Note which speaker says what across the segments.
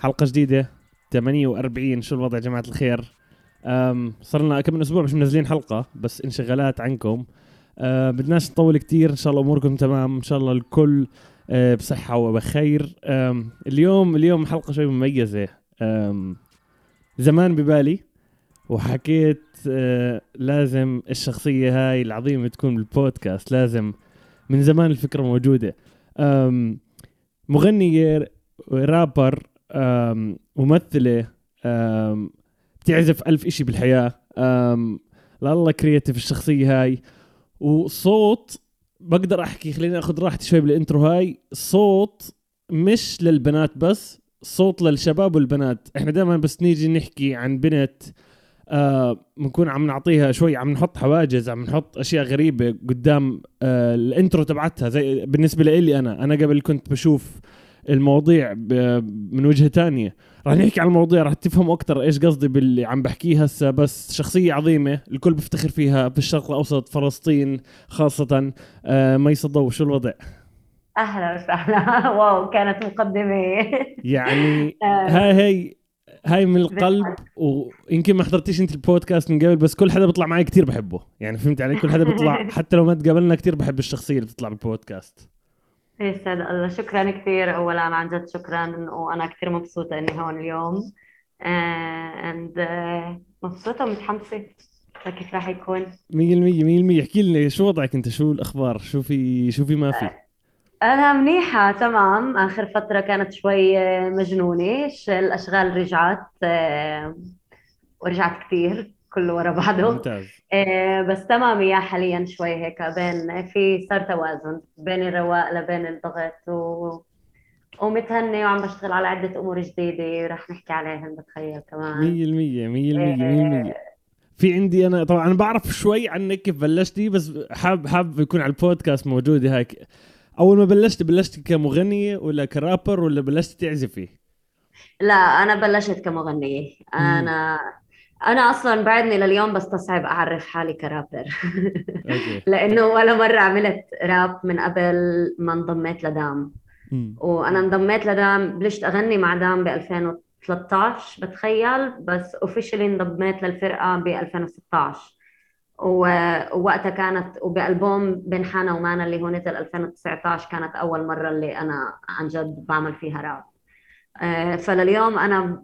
Speaker 1: حلقة جديدة 48 شو الوضع يا جماعة الخير؟ أم صرنا كم من أسبوع مش منزلين حلقة بس انشغالات عنكم. بدناش نطول كتير. إن شاء الله أموركم تمام. إن شاء الله الكل أه بصحة وبخير. اليوم اليوم حلقة شوي مميزة. زمان ببالي وحكيت أه لازم الشخصية هاي العظيمة تكون بالبودكاست. لازم من زمان الفكرة موجودة. مغنيه رابر ممثلة أم بتعزف ألف إشي بالحياة. لله creative الشخصية هاي. وصوت بقدر أحكي خليني أخذ راحتي شوي بال intro هاي. صوت مش للبنات بس صوت للشباب والبنات. إحنا دائما بس نيجي نحكي عن بنت آه بنكون عم نعطيها شوي عم نحط حواجز عم نحط أشياء غريبة قدام آه ال intro تبعتها. زي بالنسبة لي أنا أنا قبل كنت بشوف المواضيع من وجهة تانية. راح نحكي عن المواضيع راح تفهموا أكثر إيش قصدي باللي عم بحكيه هسه بس شخصية عظيمة الكل بيفتخر فيها في الشرق الأوسط فلسطين خاصة. آه ميس الضوء شو الوضع؟
Speaker 2: أهلا وسهلا. واو كانت مقدمة.
Speaker 1: يعني هاي هي هاي من القلب ويمكن ما حضرتيش انت البودكاست من قبل بس كل حدا بيطلع معي كتير بحبه. يعني فهمت علي؟ كل حدا بيطلع حتى لو ما تقابلنا كتير بحب الشخصية اللي بتطلع بالبودكاست.
Speaker 2: يسعد الله. شكرا كثير. اولا عن جد شكرا وأنا كثير مبسوطة إني هون اليوم. اند uh, مبسوطة ومتحمسة. كيف راح يكون؟ 100%
Speaker 1: 100% احكي لي شو وضعك أنت؟ شو الأخبار؟ شو في شو في ما في؟
Speaker 2: أنا منيحة تمام. آخر فترة كانت شوي مجنونة. الأشغال رجعت ورجعت كثير كله ورا بعضه.
Speaker 1: ممتاز.
Speaker 2: بس تمام يا حاليا شوي هيك بين في صار توازن بين الرواق لبين الضغط و ومتهني وعم بشتغل على عدة أمور جديدة رح نحكي عليهم بتخيل
Speaker 1: كمان. 100% 100% 100% في عندي أنا طبعا أنا بعرف شوي عنك كيف بلشتي بس حاب حاب يكون على البودكاست موجوده هيك. أول ما بلشت بلشت كمغنيه ولا كرابر ولا بلشت تعزفي؟
Speaker 2: لا أنا بلشت كمغنية. أنا أنا أصلا بعدني لليوم بستصعب أعرف حالي كرابر. لأنه ولا مرة عملت راب من قبل ما انضميت لدام. وأنا انضميت لدام بلشت أغني مع دام ب 2013 بتخيل بس اوفيشلي انضميت للفرقة ب 2016 ووقتها كانت وبألبوم بين حانا ومانا اللي هو نزل 2019 كانت أول مرة اللي أنا عن جد بعمل فيها راب. فلليوم أنا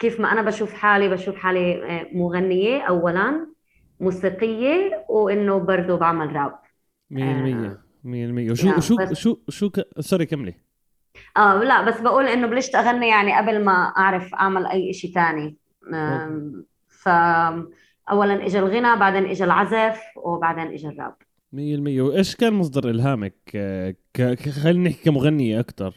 Speaker 2: كيف ما أنا بشوف حالي بشوف حالي مغنية اولا موسيقية وإنه برضه بعمل راب.
Speaker 1: 100% 100% وشو شو شو شو ك... سوري كملي.
Speaker 2: آه لا بس بقول إنه بلشت أغني يعني قبل ما أعرف أعمل أي شيء ثاني ف اولا اجى الغنى بعدين اجى العزف وبعدين اجى الراب.
Speaker 1: 100% وإيش كان مصدر إلهامك ك... خلينا نحكي كمغنية أكثر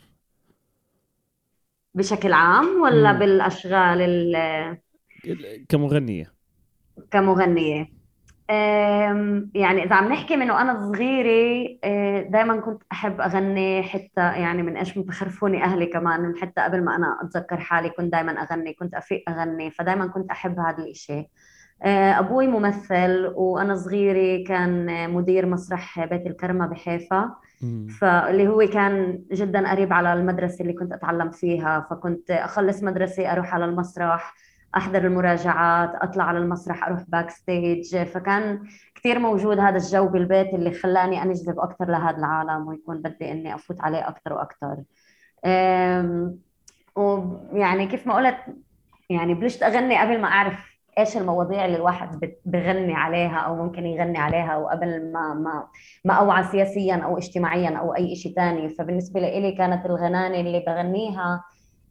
Speaker 2: بشكل عام ولا مم. بالأشغال ال
Speaker 1: كمغنية؟
Speaker 2: كمغنية. يعني إذا عم نحكي من وأنا صغيرة دائما كنت أحب أغني حتى يعني من إيش متخرفوني أهلي كمان من حتى قبل ما أنا أتذكر حالي كنت دائما أغني كنت أفيق أغني فدائما كنت أحب هذا الشيء أبوي ممثل وأنا صغيرة كان مدير مسرح بيت الكرمة بحيفا. فاللي هو كان جدا قريب على المدرسة اللي كنت اتعلم فيها فكنت أخلص مدرسة أروح على المسرح أحضر المراجعات أطلع على المسرح أروح backstage فكان كثير موجود هذا الجو بالبيت اللي خلاني انجذب أكثر لهذا العالم ويكون بدي إني أفوت عليه أكثر وأكثر ويعني كيف ما قلت يعني بلشت أغني قبل ما أعرف إيش المواضيع اللي الواحد بغني عليها أو ممكن يغني عليها وقبل ما ما ما أوعى سياسيا أو اجتماعيا أو أي شيء ثاني فبالنسبة لي كانت الغنانة اللي بغنيها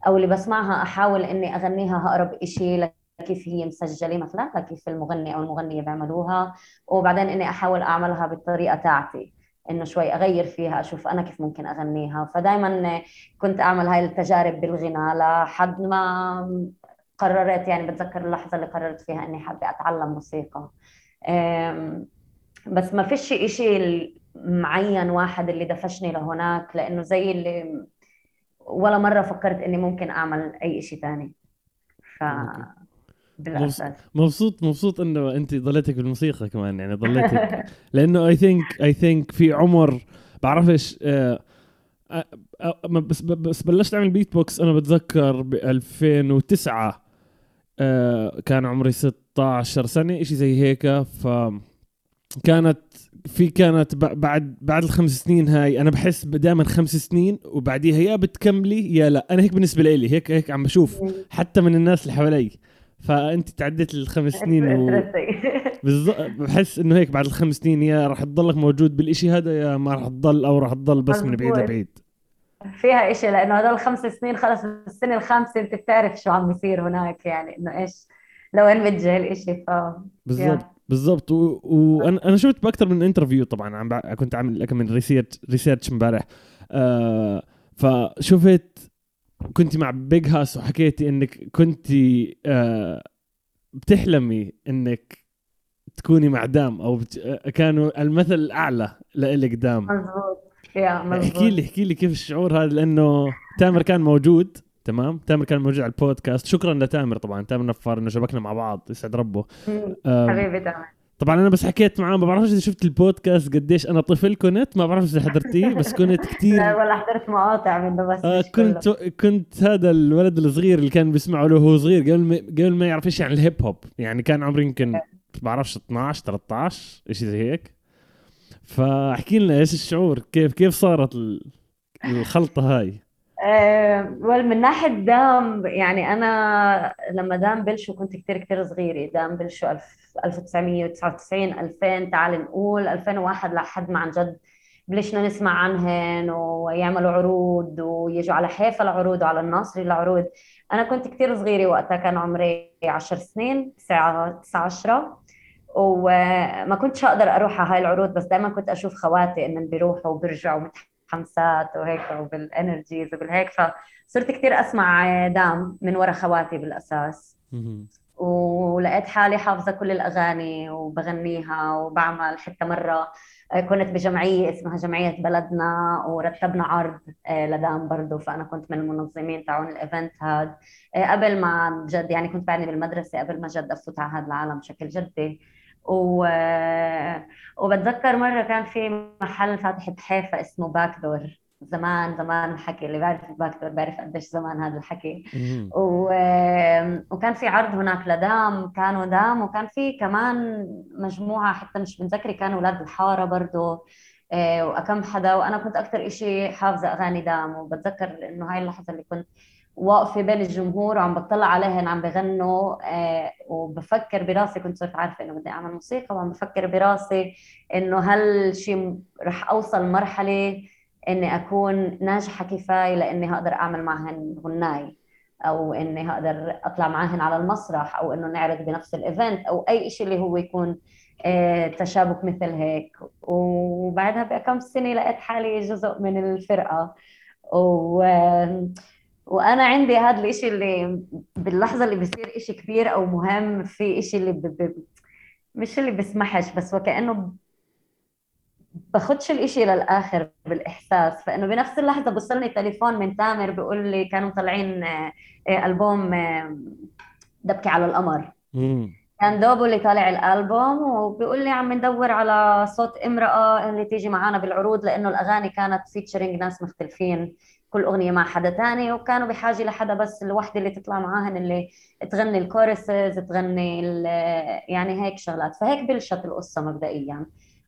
Speaker 2: أو اللي بسمعها أحاول إني أغنيها اقرب شيء كيف هي مسجلة مثلا لكيف المغني أو المغنية بيعملوها وبعدين إني أحاول أعملها بالطريقة تاعتي إنه شوي أغير فيها أشوف أنا كيف ممكن أغنيها. فدائما كنت أعمل هاي التجارب بالغناء لحد ما قررت يعني بتذكر اللحظة اللي قررت فيها إني حابة أتعلم موسيقى. بس ما فيش شيء معين واحد اللي دفشني لهناك لأنه زي اللي ولا مرة فكرت إني ممكن أعمل أي شيء ثاني ف
Speaker 1: بالأساس. مبسوط مبسوط إنه أنت ضليتك بالموسيقى كمان يعني ضليتك. لأنه I think I think في عمر بعرفش آه بس بس بلشت أعمل بيت بوكس أنا بتذكر ب 2009 آه كان عمري 16 سنة شيء زي هيك. ف كانت في كانت بعد بعد الخمس سنين هاي أنا بحس دائما خمس سنين وبعديها يا بتكملي يا لا. أنا هيك بالنسبة لي هيك هيك عم بشوف حتى من الناس اللي حوالي. فأنت تعديت الخمس سنين و... بالضبط بحس إنه هيك بعد الخمس سنين يا راح تضلك موجود. بالإشي هذا يا ما راح تضل أو راح تضل بس من بعيد لبعيد.
Speaker 2: فيها إشي لأنه هذول الخمس سنين خلص السنة الخامسة أنت بتعرف شو عم بيصير هناك يعني إنه إيش لوين بتجه الإشي ف
Speaker 1: بالضبط بالضبط. وأنا أنا شفت بأكثر من interview طبعا عم كنت عامل كم من research research امبارح آه فشفت كنت مع Big Hass وحكيتي إنك كنت آه بتحلمي إنك تكوني مع دام أو بت... آه، كانوا المثل الأعلى لإلك دام.
Speaker 2: مزبوط
Speaker 1: احكي لي احكي لي كيف الشعور هذا؟ لأنه تامر كان موجود تمام؟ تامر كان موجود على البودكاست. شكرا لتامر طبعا. تامر نفار إنه شبكنا مع بعض يسعد ربه.
Speaker 2: حبيبي تامر.
Speaker 1: طبعا أنا بس حكيت معاه ما بعرفش إذا شفت البودكاست قديش أنا طفل كنت ما بعرف إذا حضرتيه بس كنت كثير
Speaker 2: لا ولا حضرت مقاطع منه بس
Speaker 1: آه كنت كله. كنت هذا الولد الصغير اللي كان بيسمعه له وهو صغير قبل ما قبل ما يعرف إيش يعني الهيب هوب. يعني كان عمري يمكن بعرفش 12 13 شيء زي هيك. فاحكي لنا إيش الشعور؟ كيف كيف صارت الخلطة هاي؟
Speaker 2: أه من ناحية دام يعني أنا لما دام بلشوا كنت كتير كتير صغيرة. دام بلشوا 1999 2000 تعال نقول 2001 لحد ما عن جد بلشنا نسمع عنهن ويعملوا عروض ويجوا على حيفا العروض وعلى الناصري العروض. أنا كنت كتير صغيرة وقتها كان عمري 10 سنين 9 10 وما كنتش أقدر أروح على هاي العروض بس دائما كنت أشوف خواتي إنهم بيروحوا وبيرجعوا متحمسات وهيك وبال energies وبالهيك فصرت كثير أسمع دام من ورا خواتي بالأساس. ولقيت حالي حافظة كل الأغاني وبغنيها وبعمل حتى مرة. كنت بجمعية اسمها جمعية بلدنا ورتبنا عرض آه، لدام برضه فأنا كنت من المنظمين تاعون ال event هذا آه، قبل ما جد يعني كنت بعدني بالمدرسة قبل ما جد افوت على هذا العالم بشكل جدي. و... وبتذكر مرة كان في محل فاتح بحيفا اسمه Back Door زمان زمان الحكي اللي بيعرف ال Back Door بيعرف قديش زمان هذا الحكي. و... وكان في عرض هناك لدام كانوا دام وكان في كمان مجموعة حتى مش بنذكر كانوا أولاد الحارة برضه آه، وأكم حدا. وأنا كنت أكثر إشي حافظة أغاني دام وبتذكر إنه هاي اللحظة اللي كنت واقفة بين الجمهور وعم بطلع عليهن عم بغنوا آه وبفكر براسي كنت صرت عارفة إنه بدي أعمل موسيقى وعم بفكر براسي إنه هل شيء رح أوصل مرحلة إني أكون ناجحة كفاية لإني هقدر أعمل معهن غناي أو إني هقدر أطلع معهن على المسرح أو إنه نعرض بنفس الإيفنت أو أي شيء اللي هو يكون آه تشابك مثل هيك. وبعدها بكم سنة لقيت حالي جزء من الفرقة. و وأنا عندي هذا الإشي اللي باللحظة اللي بيصير إشي كبير أو مهم في إشي اللي ب... ب... مش اللي بسمحش بس وكأنه باخدش الإشي للاخر بالإحساس. فإنه بنفس اللحظة بوصلني تليفون من تامر بيقول لي كانوا طالعين آه، آه، ألبوم آه، دبكي على القمر. كان دوبو اللي طالع الألبوم وبيقول لي عم ندور على صوت امرأة اللي تيجي معنا بالعروض لأنه الأغاني كانت فيتشرنج ناس مختلفين. كل أغنية مع حدا تاني وكانوا بحاجة لحدا بس الوحدة اللي تطلع معاهن اللي تغني الكورسز تغني يعني هيك شغلات. فهيك بلشت القصة مبدئيا.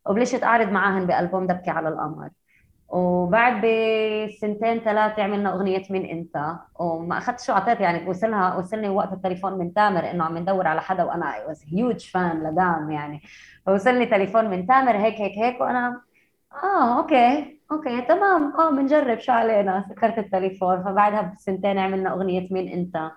Speaker 2: وبلشت أعرض معاهن بألبوم دبكي على القمر. وبعد بسنتين ثلاثة عملنا أغنية مين أنت. وما أخذت شو أعطيت يعني وصلها وصلني وقت التليفون من تامر إنه عم ندور على حدا وأنا I was huge fan لدام يعني. فوصلني تليفون من تامر هيك هيك هيك وأنا آه okay. okay تمام. آه بنجرب شو علينا. سكرت التليفون. فبعدها بسنتين عملنا أغنية مين أنت.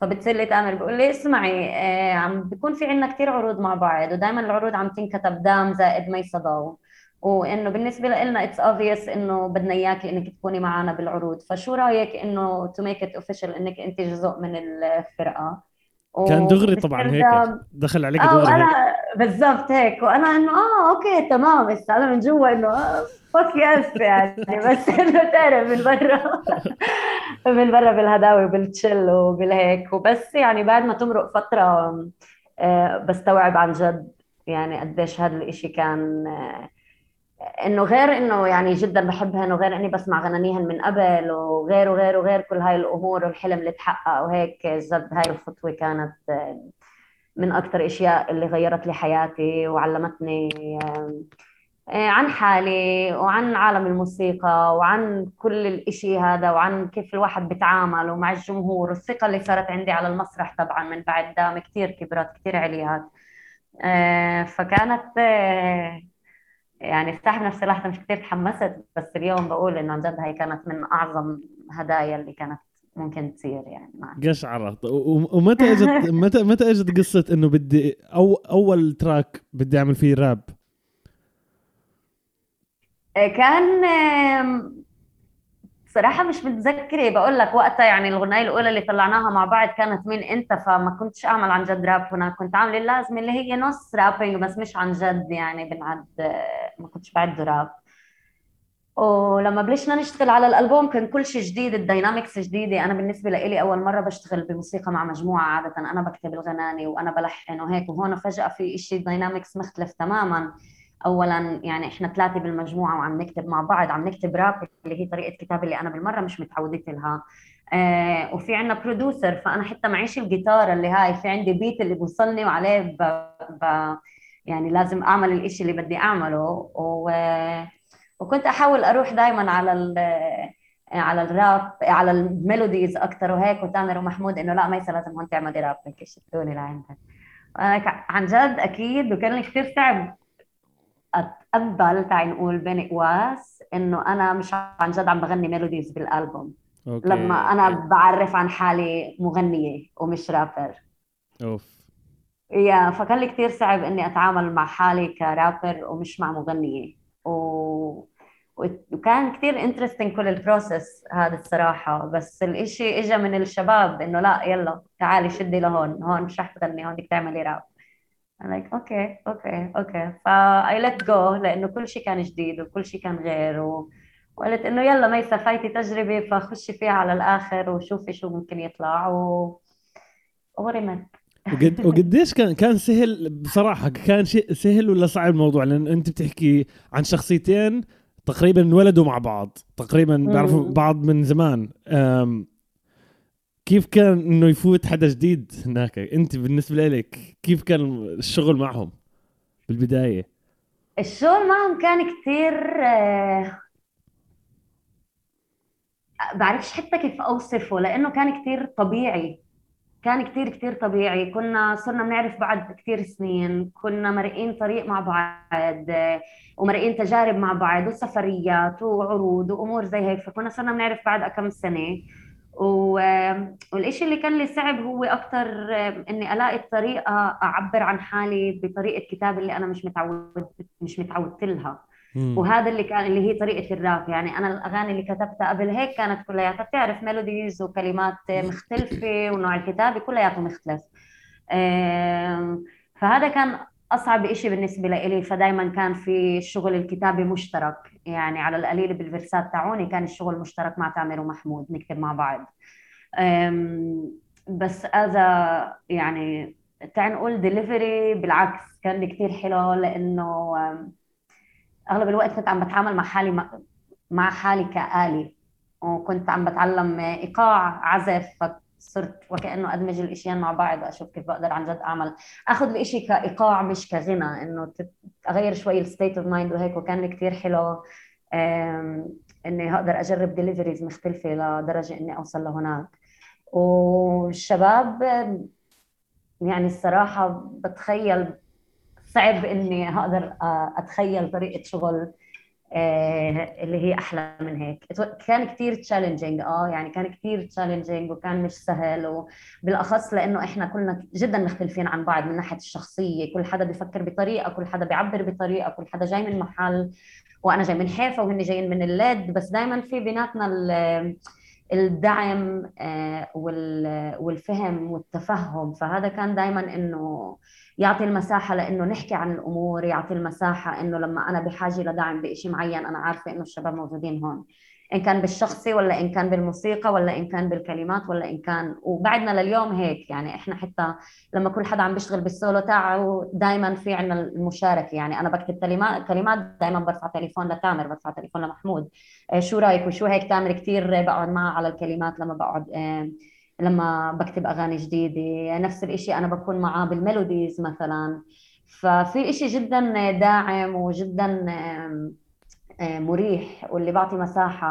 Speaker 2: فبتصير لي تامر بيقول لي اسمعي آه عم بيكون في عندنا كثير عروض مع بعض ودائما العروض عم تنكتب دام زائد ميسا ضو وإنه بالنسبة لنا it's obvious إنه بدنا اياكي انك تكوني معنا بالعروض. فشو رأيك إنه to make it official إنك أنت جزء من الفرقة؟
Speaker 1: كان دغري طبعا هيك. دخل عليك
Speaker 2: دغري آه أنا بالضبط هيك. وأنا إنه آه أوكي تمام. بس أنا من جوا إنه فك يس يعني. بس إنه تعرف من برا. من برا بالهداوي وبالتشل وبالهيك. وبس يعني بعد ما تمرق فترة آه، بستوعب عن جد يعني قديش هذا الإشي كان إنه غير إنه يعني جدا بحبهن وغير إني بسمع غنانيهن من قبل وغير وغير وغير كل هاي الأمور والحلم اللي تحقق وهيك جد هاي الخطوة كانت من أكثر الاشياء اللي غيرت لي حياتي وعلمتني آه، عن حالي وعن عالم الموسيقى وعن كل الإشي هذا وعن كيف الواحد بيتعامل ومع الجمهور والثقة اللي صارت عندي على المسرح طبعا من بعد دام كثير كبرت كثير عليات. آه، فكانت آه، يعني افتح بنفس اللحظة مش كثير تحمست بس اليوم بقول إنه عن جد هي كانت من أعظم هدايا اللي كانت ممكن تصير يعني معي
Speaker 1: قشعرة ومتى اجت متى متى إجت قصة إنه بدي أو أول track بدي أعمل فيه راب؟
Speaker 2: كان صراحة مش متذكرة بقول لك وقتها يعني الغناية الأولى اللي طلعناها مع بعض كانت مين؟ أنت. فما كنتش أعمل عن جد راب هناك. كنت عاملة اللازمة اللي هي نص rapping بس مش عن جد يعني بنعد ما كنتش بعده راب. ولما بلشنا نشتغل على الألبوم كان كل شيء جديد ال dynamics جديدة. أنا بالنسبة لي أول مرة بشتغل بموسيقى مع مجموعة عادة. أنا بكتب الغناني وأنا بلحن وهيك. وهون فجأة في شيء dynamics مختلف تماما. اولا يعني إحنا ثلاثة بالمجموعة وعم نكتب مع بعض عم نكتب راب اللي هي طريقة كتابة اللي أنا بالمرة مش متعودت لها. آه وفي عندنا producer فأنا حتى معيش الجيتار اللي هاي في عندي beat اللي بوصلني وعليه ب... ب... يعني لازم أعمل الإشي اللي بدي أعمله. و... وكنت أحاول أروح دائما على ال... على الراب على ال melodies أكثر وهيك. وتامر ومحمود إنه لا ميسا لازم هون تعملي راب هيك شفتوني لعندك. عن جد أكيد وكان كثير صعب اتقبل تعي نقول بين قواس إنه أنا مش عن جد عم بغني melodies بالألبوم. okay. لما أنا بعرف عن حالي مغنية ومش رابر. أوف. يا فكان لي كثير صعب إني أتعامل مع حالي كرابر ومش مع مغنية. و... وكان كثير interesting كل ال process هذا الصراحة. بس الإشي اجى من الشباب إنه لا يلا تعالي شدي لهون هون مش رح تغني هون بدك تعملي rap I'm like okay okay okay فا I let go لأنه كل شيء كان جديد وكل شيء كان غير و... وقلت إنه يلا ميسا فايتي تجربة فخشي فيها على الآخر وشوفي شو ممكن يطلع و ورمت
Speaker 1: وقد وقديش كان كان سهل بصراحة كان شيء سهل ولا صعب الموضوع؟ لأن أنت بتحكي عن شخصيتين تقريبا انولدوا مع بعض تقريبا بيعرفوا بعض من زمان. كيف كان إنه يفوت حدا جديد هناك؟ أنت بالنسبة لك كيف كان الشغل معهم بالبداية؟
Speaker 2: الشغل معهم كان كثير آه، بعرفش حتى كيف أوصفه لأنه كان كثير طبيعي. كان كثير كثير طبيعي. كنا صرنا بنعرف بعض كثير سنين. كنا مرقين طريق مع بعض ومرقين تجارب مع بعض وسفريات وعروض وأمور زي هيك. فكنا صرنا بنعرف بعض كم سنة. والإشي اللي كان لي صعب هو أكثر إني ألاقي الطريقة أعبر عن حالي بطريقة كتاب اللي أنا مش متعود مش متعودت لها. وهذا اللي كان اللي هي طريقة الراب. يعني أنا الأغاني اللي كتبتها قبل هيك كانت كلياتها بتعرف melodies وكلمات مختلفة ونوع الكتابة كلياته مختلف. فهذا كان أصعب إشي بالنسبة لي فدائما كان في الشغل الكتابي مشترك. يعني على القليل بال verseات تاعوني كان الشغل مشترك مع تامر ومحمود نكتب مع بعض. بس اذا يعني تعال نقول ديليفري بالعكس كان كثير حلو لأنه أغلب الوقت كنت عم بتعامل مع حالي مع حالي كآلي وكنت عم بتعلم إيقاع عزف صرت وكأنه أدمج الإشياء مع بعض وأشوف كيف بقدر عن جد أعمل. أخذ الاشي كإيقاع مش كغنى إنه أغير شوي ال state of mind وهيك وكان كثير حلو إني أقدر أجرب deliveries مختلفة لدرجة إني أوصل لهناك. والشباب يعني الصراحة بتخيل صعب إني أقدر أتخيل طريقة شغل اللي هي أحلى من هيك. كان كثير challenging آه يعني كان كثير challenging وكان مش سهل وبالاخص لأنه إحنا كلنا جدا مختلفين عن بعض من ناحية الشخصية. كل حدا بيفكر بطريقة كل حدا بيعبر بطريقة كل حدا جاي من محل وأنا جاي من حيفا وهن جايين من اللد بس دائما في بيناتنا الدعم آه، والفهم والتفهم. فهذا كان دائما إنه يعطي المساحة لإنه نحكي عن الأمور يعطي المساحة إنه لما أنا بحاجة لدعم بشيء معين أنا عارفة إنه الشباب موجودين هون. إن كان بالشخصي ولا إن كان بالموسيقى ولا إن كان بالكلمات ولا إن كان وبعدنا لليوم هيك يعني إحنا حتى لما كل حدا عم بيشتغل بالسولو تاعه دائما في عندنا المشاركة. يعني أنا بكتب كلمات كلمات دائما برفع تليفون لتامر برفع تليفون لمحمود. آه، شو رأيك؟ وشو هيك تامر كثير بقعد معه على الكلمات لما بقعد آه، لما بكتب أغاني جديدة نفس الشيء أنا بكون معاه بال melodies مثلا. ففي إشي جدا داعم وجدا مريح واللي بعطي مساحة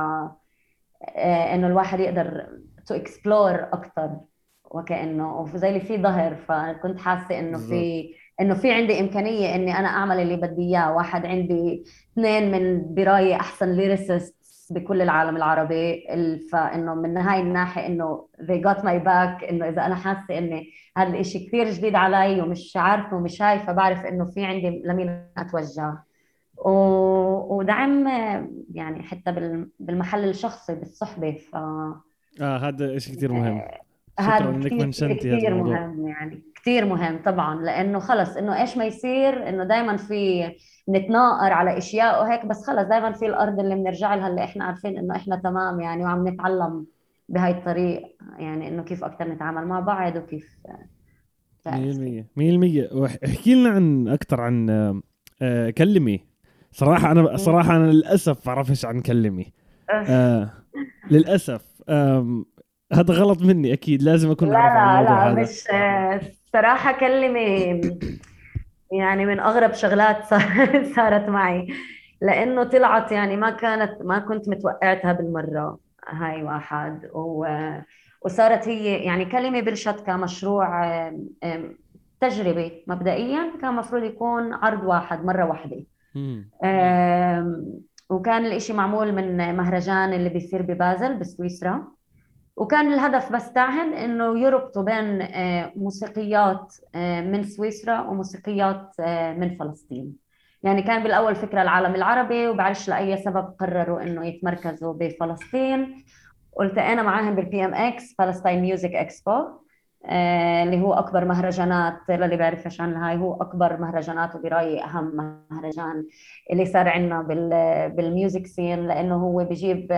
Speaker 2: آه، إنه الواحد يقدر to explore أكثر وكأنه وزي اللي في ظهر فكنت حاسة إنه في إنه في عندي إمكانية إني أنا أعمل اللي بدي إياه. واحد عندي اثنين من برأيي أحسن ليريسست بكل العالم العربي فإنه من هاي الناحية إنه they got my back إنه إذا أنا حاسة إني هذا الشيء كثير جديد علي ومش عارفة ومش شايفه بعرف إنه في عندي لمين أتوجه. ودعم يعني حتى بالمحل الشخصي بالصحبة ف
Speaker 1: آه هذا شيء كثير مهم.
Speaker 2: هذا إنك منشنتي كثير مهم يعني كثير مهم طبعا لأنه خلص إنه إيش ما يصير إنه دائما في نتناقر على أشياء وهيك بس خلص دائما في الأرض اللي بنرجع لها اللي إحنا عارفين إنه إحنا تمام يعني وعم نتعلم بهاي الطريق يعني إنه كيف أكثر نتعامل مع بعض وكيف
Speaker 1: 100% 100% احكي لنا عن أكثر عن آه، كلمي صراحة أنا صراحة أنا للأسف بعرفش عن كلمي أه. آه للأسف. هذا غلط مني أكيد لازم أكون
Speaker 2: لا الموضوع لا هذا. مش صراحة كلمي يعني من أغرب شغلات صارت معي. لأنه طلعت يعني ما كانت ما كنت متوقعتها بالمرة. هاي واحد. و وصارت هي يعني كلمة بلشت كمشروع تجربة مبدئيا كان المفروض يكون عرض واحد مرة واحدة. وكان الإشي معمول من مهرجان اللي بيصير ببازل بسويسرا. وكان الهدف بس تاعهم إنه يربطوا بين آه، موسيقيات آه، من سويسرا وموسيقيات آه، من فلسطين. يعني كان بالأول فكرة العالم العربي وبعرفش لأي سبب قرروا إنه يتمركزوا بفلسطين. والتقينا معاهم بال PMX Palestine Music Expo اللي هو أكبر مهرجانات للي بيعرفش عن هاي هو أكبر مهرجانات وبرأيي أهم مهرجان اللي صار عندنا بال music scene لأنه هو بجيب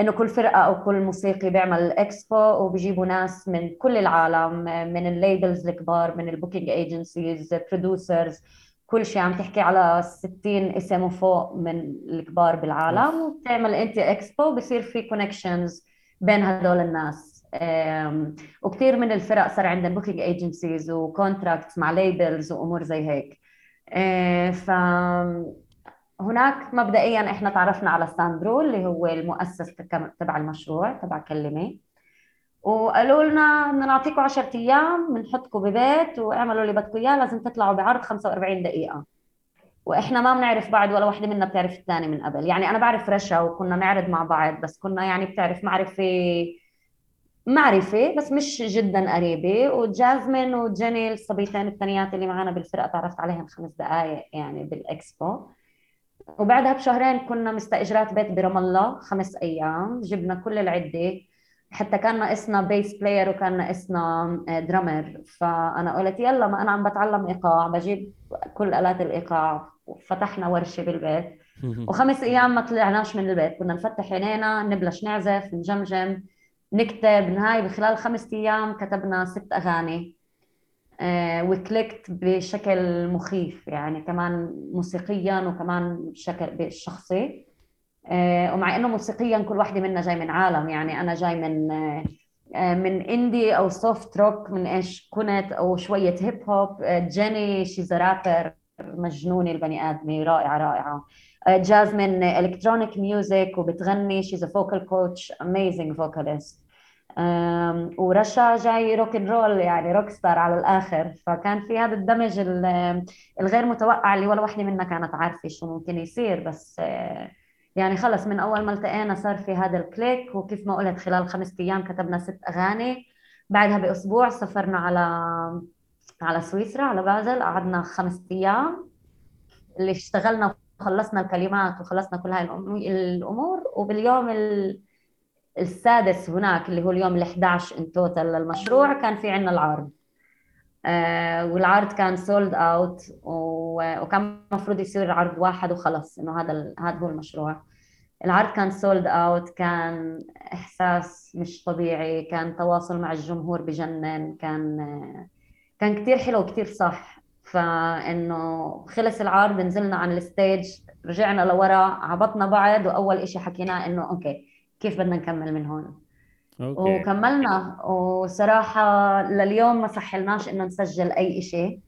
Speaker 2: إنه كل فرقة أو كل موسيقي بيعمل إكسبو وبيجيبوا ناس من كل العالم من ال labels الكبار من ال booking agencies producers كل شيء. عم تحكي على 60 اسم وفوق من الكبار بالعالم. وبتعمل أنت إكسبو بصير في connections بين هدول الناس. وكثير من الفرق صار عندهم booking agencies و contracts مع labels وأمور زي هيك. آه، ف هناك مبدئيا إحنا تعرفنا على ساندرو اللي هو المؤسس تبع المشروع تبع كلمة. وقالوا لنا بدنا نعطيكم 10 أيام بنحطكم ببيت واعملوا اللي بدكم إياه لازم تطلعوا بعرض 45 دقيقة. وإحنا ما بنعرف بعض ولا وحدة منا بتعرف الثاني من قبل. يعني أنا بعرف رشا وكنا نعرض مع بعض بس كنا يعني بتعرف معرفة معرفة بس مش جدا قريبة. وجازمين وجيني الصبيتين الثانيات اللي معنا بالفرقة تعرفت عليهم خمس دقائق يعني بالإكسبو. وبعدها بشهرين كنا مستأجرات بيت برام الله خمس أيام. جبنا كل العدة. حتى كان ناقصنا bass player وكان ناقصنا drummer فأنا قلت يلا ما أنا عم بتعلم إيقاع بجيب كل آلات الإيقاع. وفتحنا ورشة بالبيت. وخمس أيام ما طلعناش من البيت. كنا نفتح عينينا نبلش نعزف نجم jam نكتب. نهاي بخلال خمسة أيام كتبنا ست أغاني. آه و clicked بشكل مخيف يعني كمان موسيقيا وكمان بشكل شخصي. آه ومع إنه موسيقيا كل واحدة منا جاي من عالم يعني أنا جاي من آه من indie أو soft rock من إيش كنت أو شوية hip hop جيني she's rapper مجنونة البني آدمة رائعة رائعة. جازمين electronic music وبتغني she's vocal coach amazing vocalist ورشا جاي rock and roll يعني rock star على الآخر. فكان في هذا الدمج الغير متوقع اللي ولا وحدة منا كانت عارفة شو ممكن يصير. بس آه، يعني خلص من أول ما التقينا صار في هذا ال click وكيف ما قلت خلال خمسة أيام كتبنا ست أغاني. بعدها بأسبوع سافرنا على على سويسرا على بازل. قعدنا خمسة أيام. اللي اشتغلنا وخلصنا الكلمات وخلصنا كل هاي الأمور. وباليوم السادس هناك اللي هو اليوم ال 11 in total للمشروع كان في عندنا العرض. آه، والعرض كان sold out وكان المفروض يصير عرض واحد وخلص إنه هذا هذا هو المشروع. العرض كان sold out كان إحساس مش طبيعي كان تواصل مع الجمهور بجنن كان كان كثير حلو وكثير صح. فإنه خلص العرض نزلنا عن ال stage رجعنا لورا عبطنا بعض وأول إشي حكيناه إنه okay كيف بدنا نكمل من هون. okay. وكملنا. وصراحة لليوم ما صحلناش إنه نسجل أي إشي.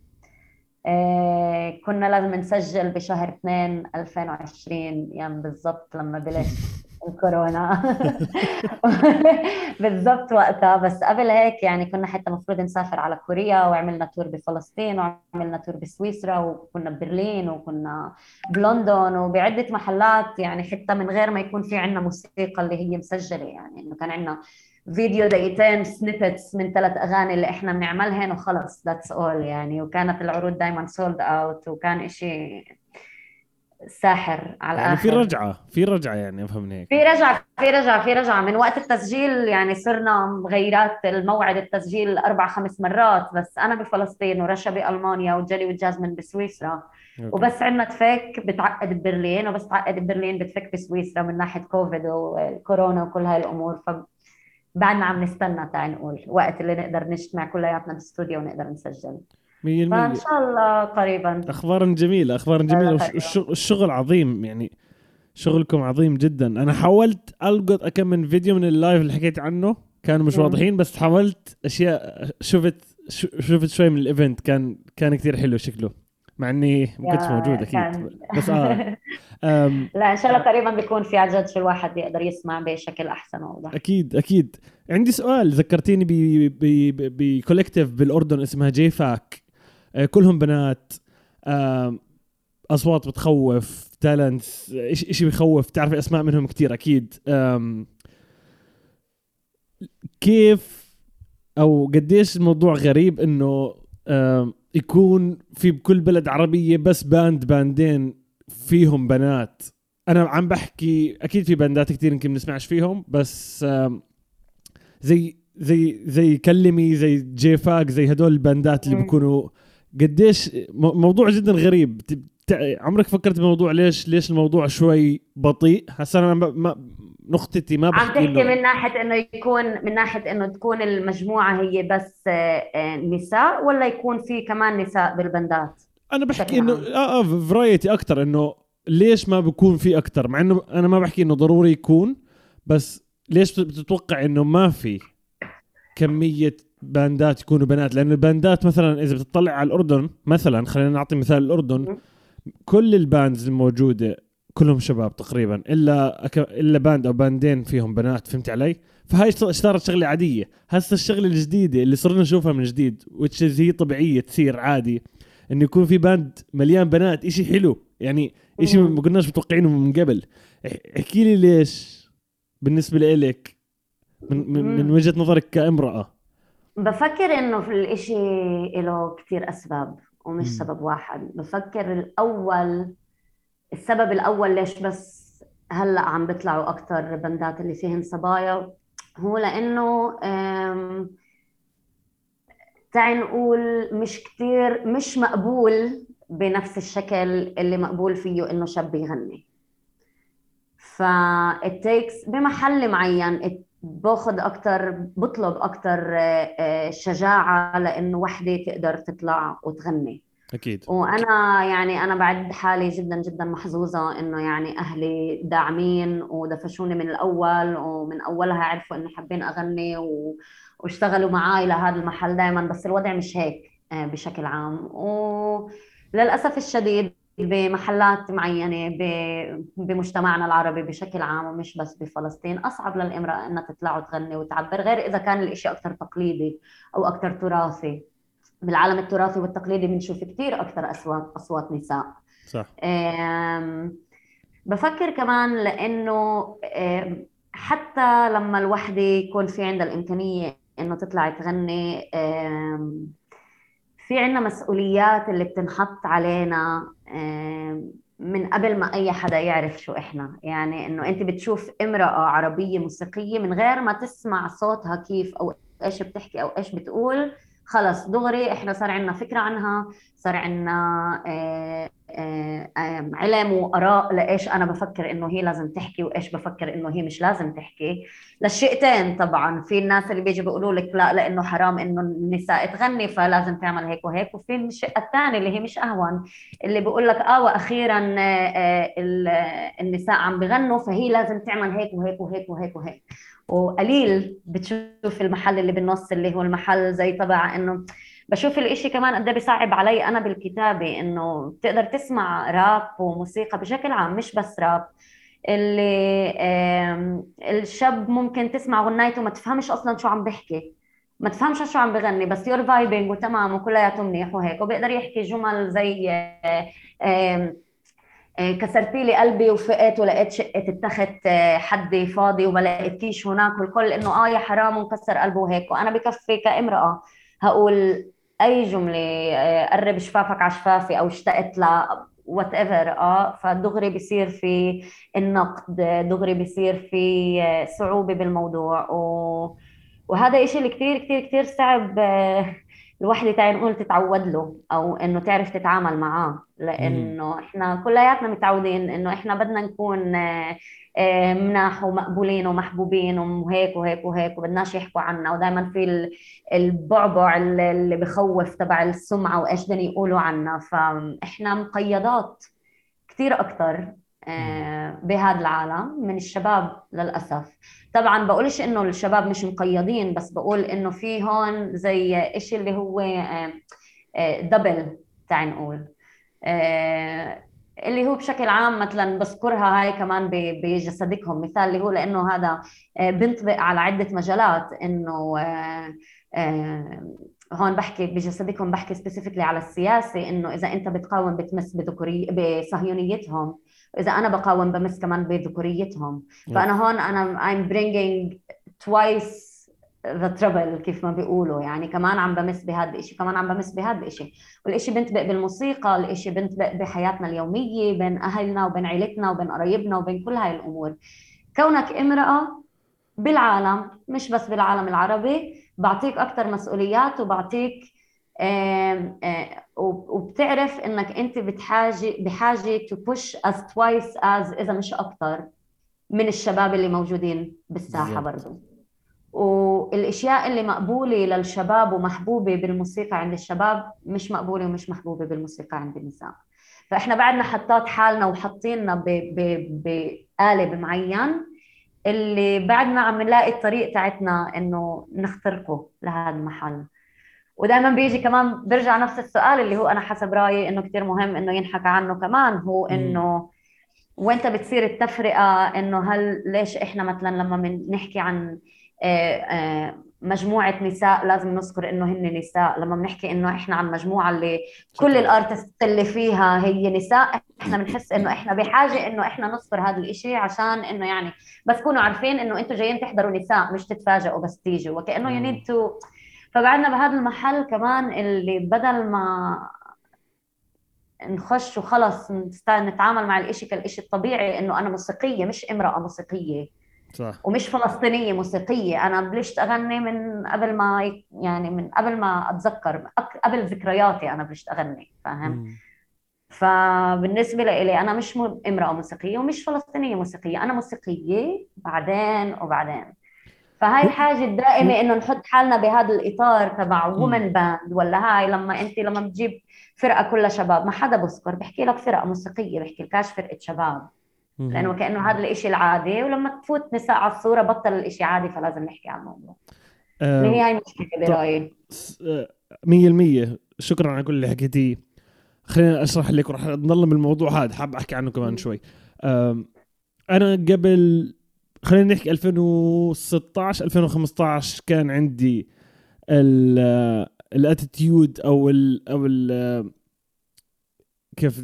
Speaker 2: إيه كنا لازم نسجل بشهر 2 2020 يعني بالضبط لما بلش. الكورونا. بالضبط وقتها. بس قبل هيك يعني كنا حتى المفروض نسافر على كوريا وعملنا tour بفلسطين وعملنا tour بسويسرا وكنا ببرلين وكنا بلندن وبعدة محلات يعني حتى من غير ما يكون في عندنا موسيقى اللي هي مسجلة يعني. إنه كان عندنا فيديو دقيقتين snippets من ثلاث أغاني اللي إحنا بنعملهن وخلص. that's all يعني. وكانت العروض دائما sold out وكان إشي ساحر على
Speaker 1: يعني في رجعة في رجعة يعني افهم هيك.
Speaker 2: في رجعة في رجعة في رجعة. من وقت التسجيل يعني صرنا مغيرات الموعد التسجيل أربع خمس مرات بس أنا بفلسطين ورشا بألمانيا وجيني وجازمين بسويسرا. okay. وبس عندنا تفك بتعقد ببرلين وبس تعقد ببرلين بتفك بسويسرا من ناحية كوفيد وكورونا وكل هاي الأمور. ف بعدنا عم نستنى تعال نقول وقت اللي نقدر نجتمع كلياتنا بالاستوديو ونقدر نسجل. فان شاء الله قريبا.
Speaker 1: أخبار جميلة أخبار جميلة. والشغل عظيم يعني. شغلكم عظيم جدا. أنا حاولت ألقط أكم من فيديو من ال live اللي حكيت عنه. كانوا مش واضحين بس حاولت أشياء شفت شفت شوي من ال event. كان كان كثير حلو شكله. مع إني ما كنتش موجود أكيد. كان... بس آه.
Speaker 2: لا إن شاء الله قريبا بيكون في عن جد شو الواحد يقدر يسمع بشكل أحسن وأوضح.
Speaker 1: أكيد أكيد. عندي سؤال. ذكرتيني ب collective بالأردن اسمها جي فاك آه، كلهم بنات أصوات بتخوف talents شيء بخوف تعرف أسماء منهم كتير أكيد. كيف أو قديش الموضوع غريب إنه يكون في بكل بلد عربية بس band باندين فيهم بنات. أنا عم بحكي أكيد في باندات كثير يمكن بنسمعش فيهم بس زي زي زي كلمي زي جيفاك زي هدول الباندات اللي بيكونوا قديش موضوع جدا غريب. عمرك فكرت بموضوع ليش ليش الموضوع شوي بطيء؟ هسه أنا ما نقطتي ما
Speaker 2: بحكي عم تحكي من ناحية إنه يكون من ناحية إنه تكون المجموعة هي بس آه، آه، نساء ولا يكون في كمان نساء بالبندات؟
Speaker 1: أنا بحكي انه آه آه فرايتي أكثر إنه ليش ما بكون في أكثر مع إنه أنا ما بحكي إنه ضروري يكون بس ليش بتتوقع إنه ما في كمية باندات يكونوا بنات لأنه الباندات مثلا إذا بتطلع على الأردن مثلا خلينا نعطي مثال الأردن كل ال bands الموجودة كلهم شباب تقريبا إلا أك... إلا band أو باندين فيهم بنات فهمت علي؟ فهاي صارت شغلة عادية، هسه الشغلة الجديدة اللي صرنا نشوفها من جديد which هي طبيعية تصير عادي إنه يكون في band مليان بنات إشي حلو. يعني إشي ما كناش متوقعينه من قبل. احكي لي ليش بالنسبة لإلك من, من, من وجهة نظرك كامرأة
Speaker 2: بفكر إنه في الإشي له كثير أسباب ومش. سبب واحد. بفكر الأول السبب الأول ليش بس هلأ عم بيطلعوا أكثر بندات اللي فيهن صبايا؟ هو لأنه تعي نقول مش كثير مش مقبول بنفس الشكل اللي مقبول فيه إنه شاب يغني فالتيكس بمحل معين باخذ أكثر بطلب أكثر آه، آه، شجاعة لأنه وحدة تقدر تطلع وتغني.
Speaker 1: أكيد.
Speaker 2: وأنا يعني أنا بعد حالي جدا جدا محظوظة إنه يعني أهلي داعمين ودفشوني من الأول ومن أولها عرفوا إنه حابين أغني و... واشتغلوا معي لهذا المحل دائما بس الوضع مش هيك آه، بشكل عام. وللاسف الشديد بمحلات معينة بمجتمعنا العربي بشكل عام ومش بس بفلسطين. أصعب للامرأة أنها تطلع وتغني وتعبر غير إذا كان الإشي أكثر تقليدي أو أكثر تراثي. بالعالم التراثي والتقليدي بنشوف كثير أكثر أصوات أصوات نساء.
Speaker 1: صح.
Speaker 2: بفكر كمان لأنه حتى لما الوحدة يكون في عندها الإمكانية إنه تطلع تغني في عنا مسؤوليات اللي بتنحط علينا من قبل ما أي حدا يعرف شو إحنا. يعني إنه أنت بتشوف امرأة عربية موسيقية من غير ما تسمع صوتها كيف أو إيش بتحكي أو إيش بتقول خلص دغري إحنا صار عندنا فكرة عنها صار عندنا آه، علم وآراء لإيش أنا بفكر إنه هي لازم تحكي وإيش بفكر إنه هي مش لازم تحكي. للشئتين طبعا في الناس اللي بيجي بيقولوا لك لا لإنه حرام إنه النساء تغني فلازم تعمل هيك وهيك. وفي الشق الثاني اللي هي مش أهون اللي بيقول لك آه وأخيرا آه، النساء عم بغنوا فهي لازم تعمل هيك وهيك وهيك وهيك وهيك. وقليل بتشوف المحل اللي بالنص اللي هو المحل زي تبع إنه بشوف الإشي كمان قد إيه بيصعب علي أنا بالكتابة إنه بتقدر تسمع راب وموسيقى بشكل عام مش بس راب. اللي الشاب ممكن تسمع غنايته ما تفهمش أصلا شو عم بحكي. ما تفهمش شو عم بغني بس you're vibing وتمام وكلياته منيح وهيك. وبيقدر يحكي جمل زي آه، كسرتي لي قلبي وفقت ولقيت شقة التخت آه، حدي فاضي وما لقيتكيش هناك والكل إنه آه يا حرام ومكسر قلبه وهيك. وأنا بكفي كامرأة هقول أي جملة آه، قرب شفافك على شفافي أو اشتقت ل whatever آه فدغري بصير في النقد دغري بصير في صعوبة بالموضوع و... وهذا إشي اللي كثير كثير كثير صعب الوحدة تعي نقول تتعود له أو إنه تعرف تتعامل معاه لأنه إحنا كلياتنا متعودين إنه إحنا بدنا نكون آه، آه، مناح ومقبولين ومحبوبين وهيك وهيك وهيك وبدناش يحكوا عنا. ودائما في البعبع اللي بخوف تبع السمعة وإيش بدهم يقولوا عنا. فإحنا مقيدات كثير أكثر آه، بهذا العالم من الشباب للأسف. طبعا بقولش إنه الشباب مش مقيدين بس بقول إنه في هون زي إشي اللي هو دبل آه، تعال نقول. آه، اللي هو بشكل عام مثلا بذكرها هاي كمان بجسدكم. مثال اللي هو لأنه هذا بنطبق على عدة مجالات. إنه هون بحكي بجسدكم بحكي سبيسيفيكلي على السياسة. إنه إذا أنت بتقاوم بتمس بذكوري بصهيونيتهم. واذا أنا بقاوم بمس كمان بذكوريتهم. فأنا هون أنا I'm bringing twice the trouble كيف ما بيقولوا. يعني كمان عم بمس بهذا الشيء كمان عم بمس بهذا الشيء والشيء بنطبق بالموسيقى الشيء بنطبق بحياتنا اليومية بين أهلنا وبين عيلتنا وبين قرايبنا وبين كل هاي الأمور. كونك امرأة بالعالم مش بس بالعالم العربي بعطيك أكثر مسؤوليات وبعطيك وبتعرف إنك أنت بتحاجه بحاجة to push as twice as إذا مش أكثر من الشباب اللي موجودين بالساحة برضه والأشياء اللي مقبولة للشباب ومحبوبة بالموسيقى عند الشباب مش مقبولة ومش محبوبة بالموسيقى عند النساء. فإحنا بعدنا حطات حالنا وحاطيننا بقالب معين اللي بعدنا عم نلاقي الطريق تاعتنا إنه نخترقه لهذا المحل. ودائما بيجي كمان برجع نفس السؤال اللي هو أنا حسب رأيي إنه كثير مهم إنه ينحكى عنه كمان هو إنه وانت بتصير التفرقة إنه هل ليش إحنا مثلا لما بنحكي عن آه، آه، مجموعة نساء لازم نذكر إنه هن نساء. لما بنحكي إنه إحنا عن مجموعة اللي كل ال artists اللي فيها هي نساء إحنا بنحس إنه إحنا بحاجة إنه إحنا نذكر هذا الإشي عشان إنه يعني بس تكونوا عارفين إنه أنتم جايين تحضروا نساء مش تتفاجئوا بس تيجوا. وكأنه you need to فقعدنا بهذا المحل كمان اللي بدل ما نخش وخلص نتعامل مع الإشي كالإشي الطبيعي إنه أنا موسيقية مش امرأة موسيقية. صح. ومش فلسطينية موسيقية. أنا بلشت أغني من قبل ما يعني من قبل ما أتذكر قبل ذكرياتي أنا بلشت أغني فاهم؟ فبالنسبة لي أنا مش امرأة موسيقية ومش فلسطينية موسيقية أنا موسيقية بعدين وبعدين. فهاي الحاجة الدائمة إنه نحط حالنا بهذا الإطار تبع women band ولا هاي لما أنت لما بتجيب فرقة كلها شباب ما حدا بذكر بحكي لك فرقة موسيقية بحكي لكاش فرقة شباب. لأنه كأنه هذا الإشي العادي ولما تفوت نساء على الصورة بطل الإشي عادي فلازم نحكي عن الموضوع. آه اللي هي هاي المشكلة برأيي.
Speaker 1: 100% آه، شكرا على كل اللي حكيتيه خلينا أشرح لك وراح نضل بالموضوع هذا. حاب أحكي عنه كمان شوي. أنا قبل خلينا نحكي 2016 2015 كان عندي الأتيتيود أو ال أو ال كيف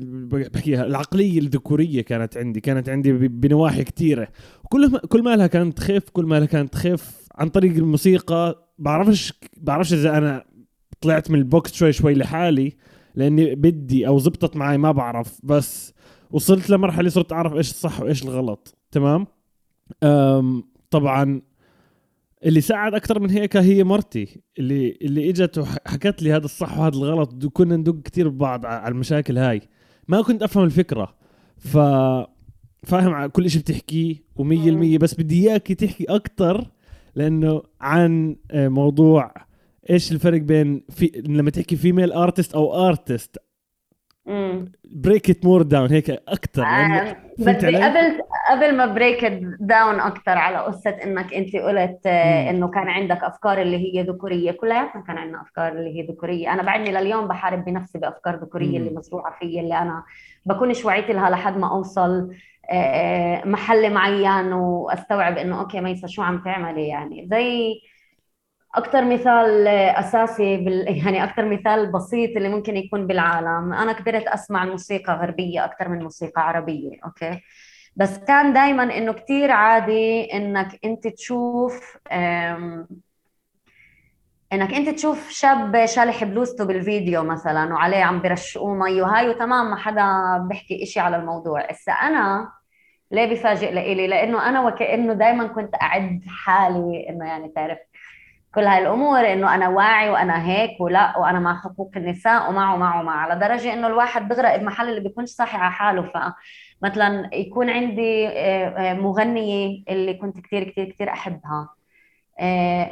Speaker 1: بحكيها العقلية الذكورية كانت عندي كانت عندي بنواحي كثيره كل ما كل ما لها كانت تخف كل ما لها كانت تخف عن طريق الموسيقى. بعرفش بعرفش إذا أنا طلعت من البوكس شوي شوي لحالي لأني بدي أو زبطت معي ما بعرف. بس وصلت لمرحلة صرت أعرف إيش الصح وإيش الغلط تمام؟ طبعا اللي ساعد أكثر من هيك هي مرتي اللي اللي إجت وحكت لي هذا الصح وهذا الغلط وكنا ندق كثير ببعض على المشاكل هاي. ما كنت أفهم الفكرة. ف فاهم كل شيء بتحكيه و100% بس بدي إياك تحكي أكثر لأنه عن آه، موضوع إيش الفرق بين في لما تحكي female artist أو artist break it more down هيك أكثر
Speaker 2: آه بدي قبل قبل ما break down أكثر على قصة إنك أنت قلت آه إنه كان عندك أفكار اللي هي ذكورية كلياتنا كان عندنا أفكار اللي هي ذكورية. أنا بعدني لليوم بحارب بنفسي بأفكار ذكورية اللي مزروعة فيي اللي أنا بكونش وعيت لها لحد ما أوصل آه محل معين وأستوعب إنه أوكي ميسا شو عم تعملي يعني. زي أكثر مثال أساسي بال... يعني أكثر مثال بسيط اللي ممكن يكون بالعالم. أنا كبرت أسمع موسيقى غربية أكثر من موسيقى عربية أوكي؟ بس كان دائما إنه كثير عادي إنك أنت تشوف أم... إنك أنت تشوف شاب شالح بلوزته بالفيديو مثلا وعليه عم برشقوه مي وهاي وتمام ما حدا بيحكي إشي على الموضوع. هسه أنا ليه بفاجئ لإلي؟ لأنه أنا وكأنه دائما كنت أعد حالي إنه يعني تعرف كل هاي الأمور إنه أنا واعي وأنا هيك ولا وأنا مع حقوق النساء ومع ومع ومع على درجة إنه الواحد بغرق بمحل اللي بيكونش صاحي على حاله. فمثلا يكون عندي آه، آه، مغنية اللي كنت كثير كثير كثير أحبها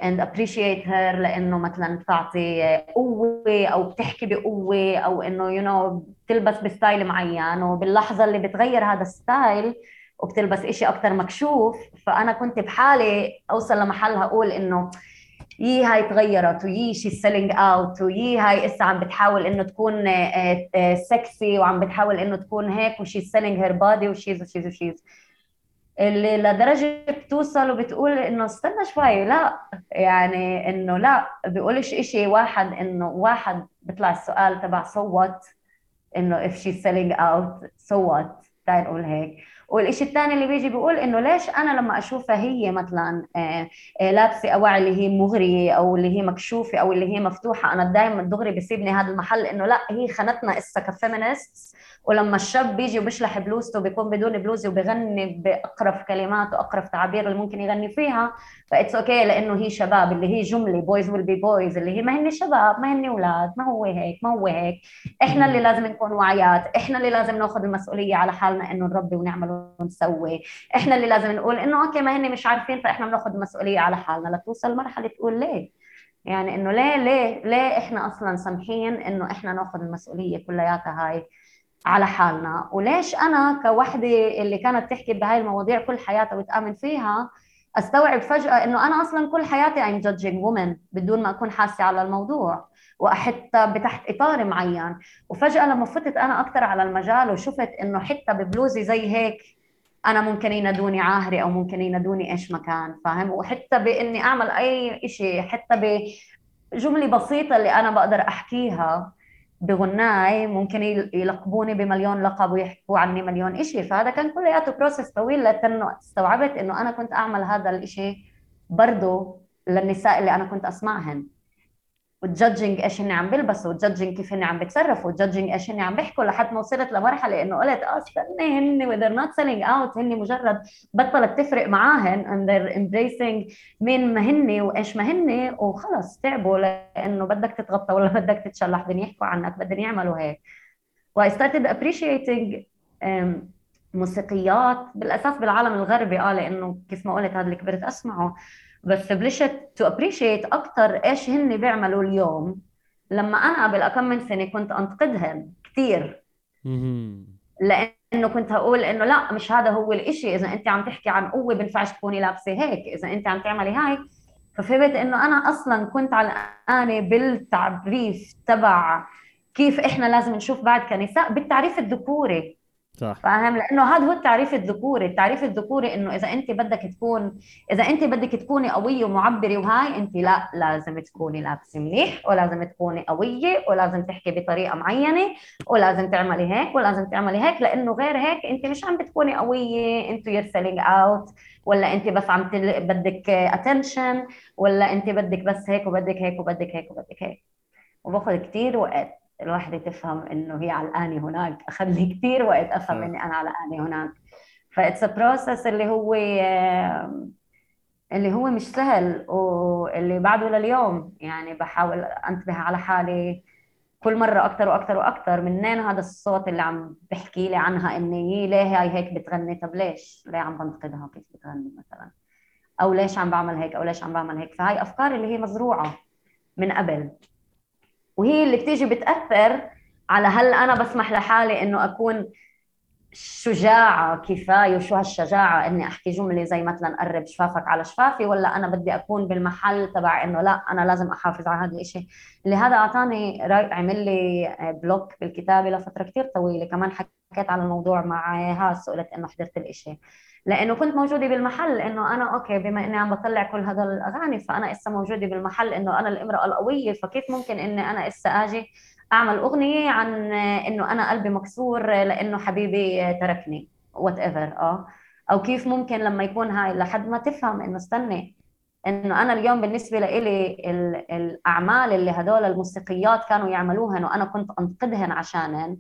Speaker 2: and appreciate her لإنه مثلا بتعطي قوة أو بتحكي بقوة أو إنه you you know بتلبس بستايل معين وباللحظة اللي بتغير هذا الستايل وبتلبس إشي أكثر مكشوف. فأنا كنت بحالي أوصل لمحل أقول إنه يي هاي تغيرت ويي she selling out ويي هاي إسا عم بتحاول إنه تكون سكسي آه، آه، وعم بتحاول إنه تكون هيك وشي سيلينج هير بادي وشيز وشيز وشيز. اللي لدرجة بتوصل وبتقول إنه استنى شوي لا يعني إنه لا بيقولش إشي واحد إنه واحد بيطلع السؤال تبع صوت إنه if she's selling out so what تعال نقول هيك. والشيء الثاني اللي بيجي بيقول إنه ليش أنا لما أشوفها هي مثلا آه، آه، لابسة اواعي اللي هي مغرية أو اللي هي مكشوفة أو اللي هي مفتوحة أنا دائما دغري بيسيبني هذا المحل إنه لا هي خنتنا اسا ك feminist ولما الشاب بيجي وبيشلح بلوزته بيكون بدون بلوزه وبيغني باقرف كلمات واقرف تعابير اللي ممكن يغني فيها ف it's okay لأنه هي شباب اللي هي جملة boys will be boys اللي هي ما هن شباب ما هن أولاد ما هو هيك ما هو هيك. إحنا اللي لازم نكون واعيات إحنا اللي لازم ناخذ المسؤولية على حالنا إنه نربي ونعمل ونسوي. إحنا اللي لازم نقول إنه أوكي ما هن مش عارفين فإحنا بناخذ المسؤولية على حالنا لتوصل مرحله تقول ليه. يعني إنه ليه ليه ليه إحنا أصلا سامحين إنه إحنا ناخذ المسؤولية كلياتها هاي؟ على حالنا. وليش أنا كوحدة اللي كانت تحكي بهاي المواضيع كل حياتها وتآمن فيها أستوعب فجأة إنه أنا أصلا كل حياتي I'm judging women بدون ما أكون حاسة على الموضوع واحطها بتحت إطار معين. وفجأة لما فتت أنا أكثر على المجال وشفت إنه حتى ببلوزي زي هيك أنا ممكن ينادوني عاهري أو ممكن ينادوني إيش مكان فاهم؟ وحتى بإني أعمل أي شيء حتى بجملة بسيطة اللي أنا بقدر أحكيها بغناي ممكن يلقبوني بمليون لقب ويحكوا عني مليون إشي. فهذا كان كلياته بروسس طويل لأنه استوعبت إنه أنا كنت أعمل هذا الإشي برضه للنساء اللي أنا كنت أسمعهن. وتجادجينج إيش هن عم بيلبسوا وتجادجينج كيف هن عم بيتصرفوا وتجادجينج إيش هن عم بيحكوا لحد ما وصلت لمرحلة إنه قلت آه استني هن they're not selling out هن مجرد بطلت تفرق معاهن and they're embracing مين ما هن وإيش ما هن وخلص تعبوا لأنه بدك تتغطى ولا بدك تتشلح بدهم يحكوا عنك بدهم يعملوا هيك. و I started appreciating موسيقيات بالأساس بالعالم الغربي آه لأنه كيف ما قلت هذا اللي كبرت أسمعه. بس بلشت to appreciate أكثر إيش هن بيعملوا اليوم. لما أنا قبل كم من سنة كنت أنتقدهم كثير لأنه كنت هقول إنه لا مش هذا هو الإشي. إذا أنت عم تحكي عن قوة بينفعش تكوني لابسة هيك. إذا أنت عم تعملي هاي ففهمت إنه أنا أصلا كنت علقانه بالتعريف تبع كيف إحنا لازم نشوف بعد كنساء. بالتعريف الذكوري. صح. فاهم؟ لأنه هذا هو التعريف الذكوري. التعريف الذكوري إنه إذا أنت بدك تكون إذا أنت بدك تكوني قوية ومعبرة وهاي أنت لا لازم تكوني لابسة منيح ولازم تكوني قوية ولازم تحكي بطريقة معينة ولازم تعملي هيك ولازم تعملي هيك لأنه غير هيك أنت مش عم بتكوني قوية. انت you're selling out ولا أنت بس عم تل... بدك attention ولا أنت بدك بس هيك وبدك هيك وبدك هيك وبدك هيك. وباخذ كثير وقت. الواحدة تفهم إنه هي علقانة هناك اخذ لي كثير وقت أفهم إني أنا علقانة هناك. ف it's process اللي هو اللي هو مش سهل واللي بعده لليوم. يعني بحاول أنتبه على حالي كل مرة أكثر وأكثر وأكثر منين هذا الصوت اللي عم بحكي لي عنها إني ليه هاي هيك بتغني؟ طب ليش؟ ليه عم بنتقدها؟ كيف بتغني مثلا؟ أو ليش عم بعمل هيك؟ أو ليش عم بعمل هيك؟ فهاي أفكار اللي هي مزروعة من قبل. وهي اللي بتيجي بتأثر على هل أنا بسمح لحالي إنه أكون شجاعة كفاية وشو هالشجاعة إني أحكي جملة زي مثلا قرب شفافك على شفافي ولا أنا بدي أكون بالمحل تبع إنه لا أنا لازم أحافظ على هذا الإشي. اللي هذا أعطاني عمل لي بلوك بالكتابة لفترة كتير طويلة. كمان حكيت على الموضوع مع هاس وقلت إنه حضرت الإشي. لأنه كنت موجودة بالمحل إنه أنا أوكي بما إني عم بطلع كل هذا الأغاني فأنا إسا موجودة بالمحل إنه أنا الإمرأة القوية فكيف ممكن إني أنا إسا آجي أعمل أغنية عن إنه أنا قلبي مكسور لإنه حبيبي تركني whatever آه. أو كيف ممكن لما يكون هاي لحد ما تفهم إنه استني إنه أنا اليوم بالنسبة لإلي الأعمال اللي هدول الموسيقيات كانوا يعملوهن وأنا كنت أنتقدهن عشانهن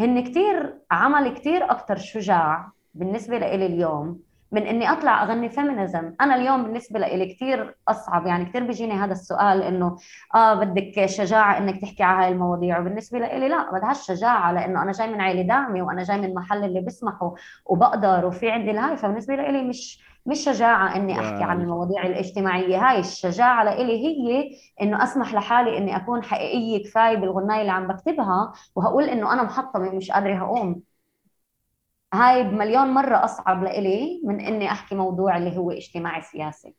Speaker 2: هن كثير عمل كثير أكثر شجاع بالنسبة لإلي اليوم. من إني أطلع أغني feminism أنا اليوم بالنسبة لي كثير أصعب يعني كثير بيجيني هذا السؤال إنه آه بدك شجاعة إنك تحكي على هاي المواضيع. وبالنسبة لي لا بدهاش شجاعه لإنه أنا جاي من عائله داعمة وأنا جاي من محل اللي بيسمحوا وبقدر وفي عندي الهاي. فبالنسبة لي مش مش شجاعة إني أحكي عن المواضيع الاجتماعية. هاي الشجاعة لإلي هي إنه أسمح لحالي إني أكون حقيقية كفاية بالغناية اللي عم بكتبها. وهقول إنه أنا محطمة مش قادرة هقوم. هاي بمليون مرة أصعب لإلي من إني أحكي موضوع اللي هو اجتماعي سياسي.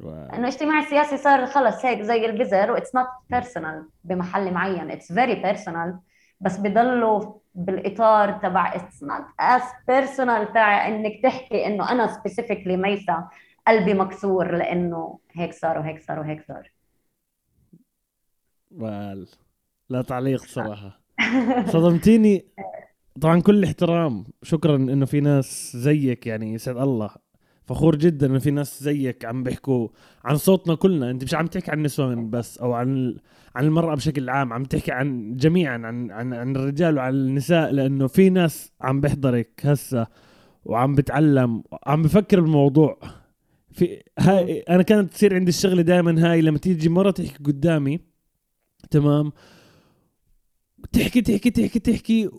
Speaker 2: لأنه اجتماعي سياسي صار خلص هيك زي البزر و it's not personal بمحل معين it's very personal بس بضلوا بالإطار تبع it's not as personal تاع إنك تحكي إنه أنا specifically ميسا قلبي مكسور لإنه هيك صار وهيك صار وهيك صار.
Speaker 1: وال لا تعليق صراحة. صدمتيني. طبعا كل احترام شكرا إنه في ناس زيك يعني يسعد الله. فخور جدا إنه في ناس زيك عم بيحكوا عن صوتنا كلنا. أنت مش عم تحكي عن النسوان بس أو عن عن المرأة بشكل عام عم تحكي عن جميعا عن عن عن الرجال وعن النساء. لأنه في ناس عم بيحضرك هسه وعم بتعلم وعم بفكر بالموضوع. في هاي أنا كانت تصير عندي الشغلة دائما هاي لما تيجي مرة تحكي قدامي تمام تحكي تحكي تحكي تحكي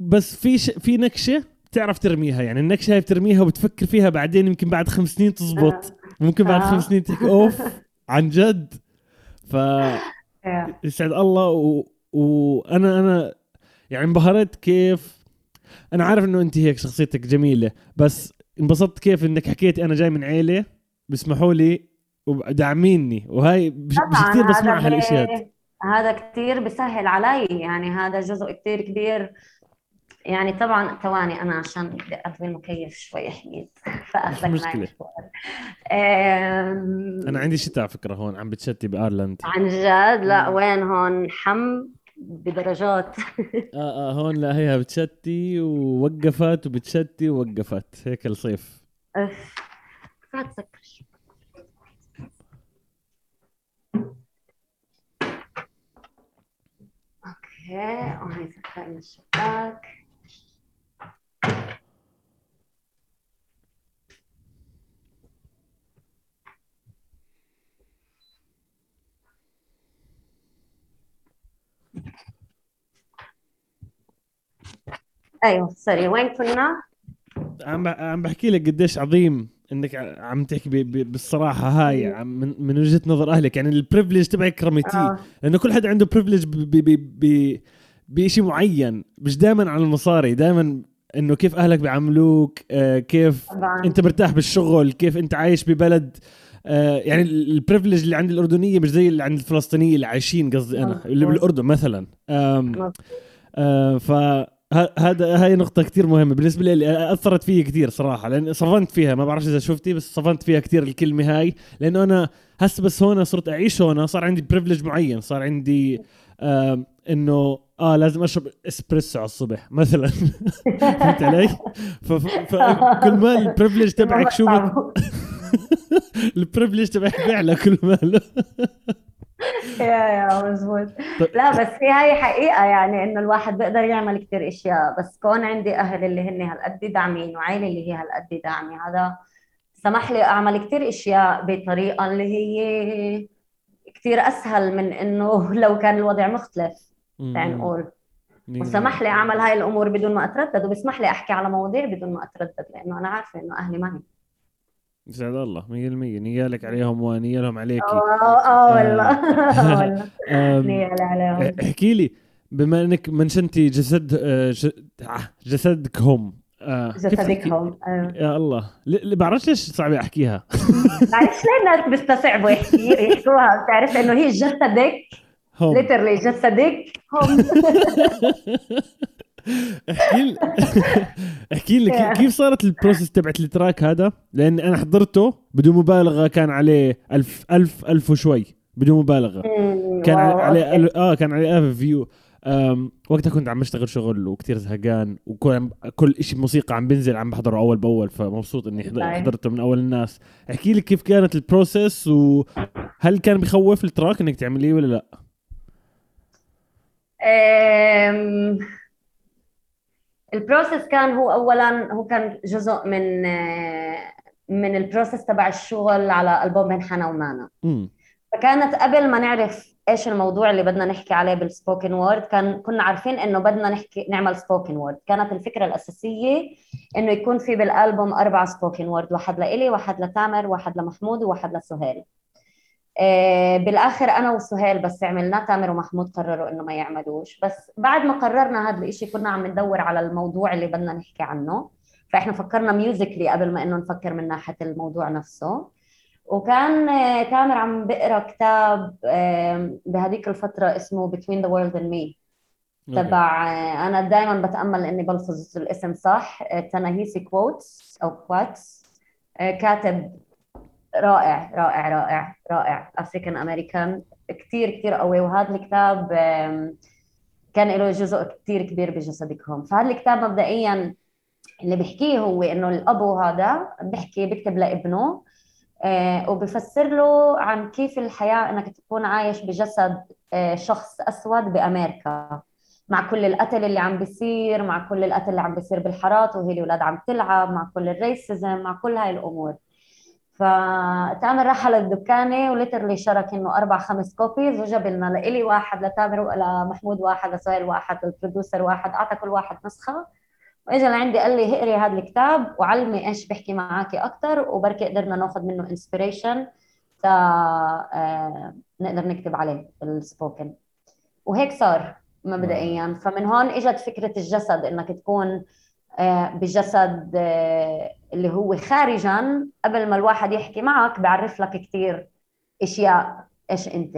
Speaker 1: بس في ش... في نكشة تعرف ترميها يعني النكشة هاي بترميها وبتفكر فيها بعدين يمكن بعد خمس سنين تزبط. ممكن بعد خمس سنين تحكي أوف عن جد. ف يسعد الله و... وأنا أنا يعني انبهرت كيف أنا عارف إنه أنت هيك شخصيتك جميلة بس انبسطت كيف إنك حكيتي أنا جاي من عيلة بيسمحوا لي وداعميني وهي مش كثير بسمع هالاشياء
Speaker 2: هذا كثير بسهل علي يعني هذا جزء كثير كبير يعني طبعا ثواني أنا عشان بدي اطفي المكيف شوي حميد
Speaker 1: فاخذك أنا عندي شتاء على فكرة هون عم بتشتي بآيرلند.
Speaker 2: عن جد؟ لا وين هون؟ حم؟ بدرجات؟
Speaker 1: آه آه هون لا هي بتشتي ووقفت وبتشتي ووقفت هيك الصيف. اف تسكر أوكي وهي سكرنا الشباك أيوه sorry وين كنا؟ عم عم بحكي لك قديش عظيم إنك عم تحكي بالصراحة هاي عم من, من وجهة نظر أهلك. يعني ال privilege تبعك رميتيه آه. لأنه كل حدا عنده privilege بشيء معين. مش دائما على المصاري. دائما إنه كيف أهلك بيعاملوك آه كيف طبعا. أنت مرتاح بالشغل كيف أنت عايش ببلد آه يعني ال privilege اللي عند الأردنية مش زي اللي عند الفلسطينيين اللي عايشين قصدي أنا اللي بالأردن مثلا. آه ف هذا هاي نقطة كثير مهمة. بالنسبة لي أثرت فيي كثير صراحة لأن صفنت فيها. ما بعرف إذا شفتي بس صفنت فيها كثير الكلمة هاي. لأنه أنا هسه بس هون صرت أعيش هون صار عندي privilege معين. صار عندي آه إنه آه لازم أشرب إسبريسو على الصبح مثلا. فهمت علي؟ فكل ما ال privilege تبعك شو؟ ال privilege تبعك بيعلى كل ما
Speaker 2: يا يا مزبوط طيب. لا بس هي هاي حقيقة يعني إنه الواحد بيقدر يعمل كثير أشياء. بس كون عندي أهل اللي هن هالقد داعمين وعائلة اللي هي هالقد داعمة هذا سمح لي أعمل كثير أشياء بطريقة اللي هي كثير أسهل من إنه لو كان الوضع مختلف. نقول. وسمح لي أعمل هاي الأمور بدون ما أتردد وبسمح لي أحكي على مواضيع بدون ما أتردد لأنه أنا عارفة إنه أهلي معي
Speaker 1: يسعد الله 100% نيالك عليهم ونيالهم عليك
Speaker 2: آه آه والله. آه والله. عليهم.
Speaker 1: احكي لي بما إنك منشنتي جسد آه، آه، جسدكهم
Speaker 2: آه
Speaker 1: آه. يا الله. اللي بعرفش ليش صعبه أحكيها.
Speaker 2: بعرفش ليه الناس بيستصعبوا يحكوها. بتعرف إنه هي جسدك؟ ليترلي جسدك. هم.
Speaker 1: احكي احكي لي كيف صارت ال process تبعت ال track هذا؟ لأن أنا حضرته بدون مبالغة كان عليه ألف ألف ألف وشوي بدون مبالغة. كان عليه آه كان عليه ألف view وقتها كنت عم بشتغل شغل وكثير زهقان وكل كل شيء موسيقى عم بنزل عم بحضره أول بأول فمبسوط إني حضرته من أول الناس. احكي لي كيف كانت ال process وهل كان بخوف ال track إنك تعمليه ولا لا؟
Speaker 2: ال process كان هو اولا هو كان جزء من من ال process تبع الشغل على ألبوم بين حنا ومانا. فكانت قبل ما نعرف إيش الموضوع اللي بدنا نحكي عليه بال spoken word كان كنا عارفين إنه بدنا نحكي نعمل spoken word كانت الفكرة الأساسية إنه يكون في بالالبوم أربع spoken word واحد لإلي واحد لتامر واحد لمحمود وواحد لسهيل. آه، بالآخر أنا وسهيل بس عملناه تامر ومحمود قرروا إنه ما يعملوش. بس بعد ما قررنا هذا الشيء كنا عم ندور على الموضوع اللي بدنا نحكي عنه. فإحنا فكرنا musically قبل ما إنه نفكر من ناحية الموضوع نفسه. وكان آه، تامر عم بقرا كتاب بهذيك الفترة اسمه Between the World and Me. تبع آه، أنا دائما بتأمل إني بلفظ الاسم صح. تناهيسي كوتس أو كواتس كاتب رائع رائع رائع رائع. African American كثير كثير قوي. وهذا الكتاب كان له جزء كثير كبير بجسدكهم. فهذا الكتاب مبدئيا اللي بيحكيه هو إنه الابو هذا بيحكي بيكتب لابنه آه، وبفسر له عن كيف الحياة إنك تكون عايش بجسد آه، شخص أسود بأمريكا. مع كل القتل اللي عم بيصير مع كل القتل اللي عم بيصير بالحارات وهي الأولاد عم تلعب مع كل ال racism مع كل هاي الأمور. فتامر راح على الدكانه و literally شرى إنه أربع خمس copies وجاب لنا لإلي واحد لتامر ولمحمود واحد لسهيل واحد لل producer واحد أعطى كل واحد نسخة. واجى لعندي قال لي اقري هذا الكتاب وعلمي إيش بحكي معك أكثر وبركي قدرنا نأخذ منه inspiration تا آه نقدر نكتب عليه ال spoken وهيك صار مبدئيا. فمن هون إجت فكرة الجسد إنك تكون بجسد آه، اللي هو خارجا. قبل ما الواحد يحكي معك بعرف لك كثير أشياء إيش أنت.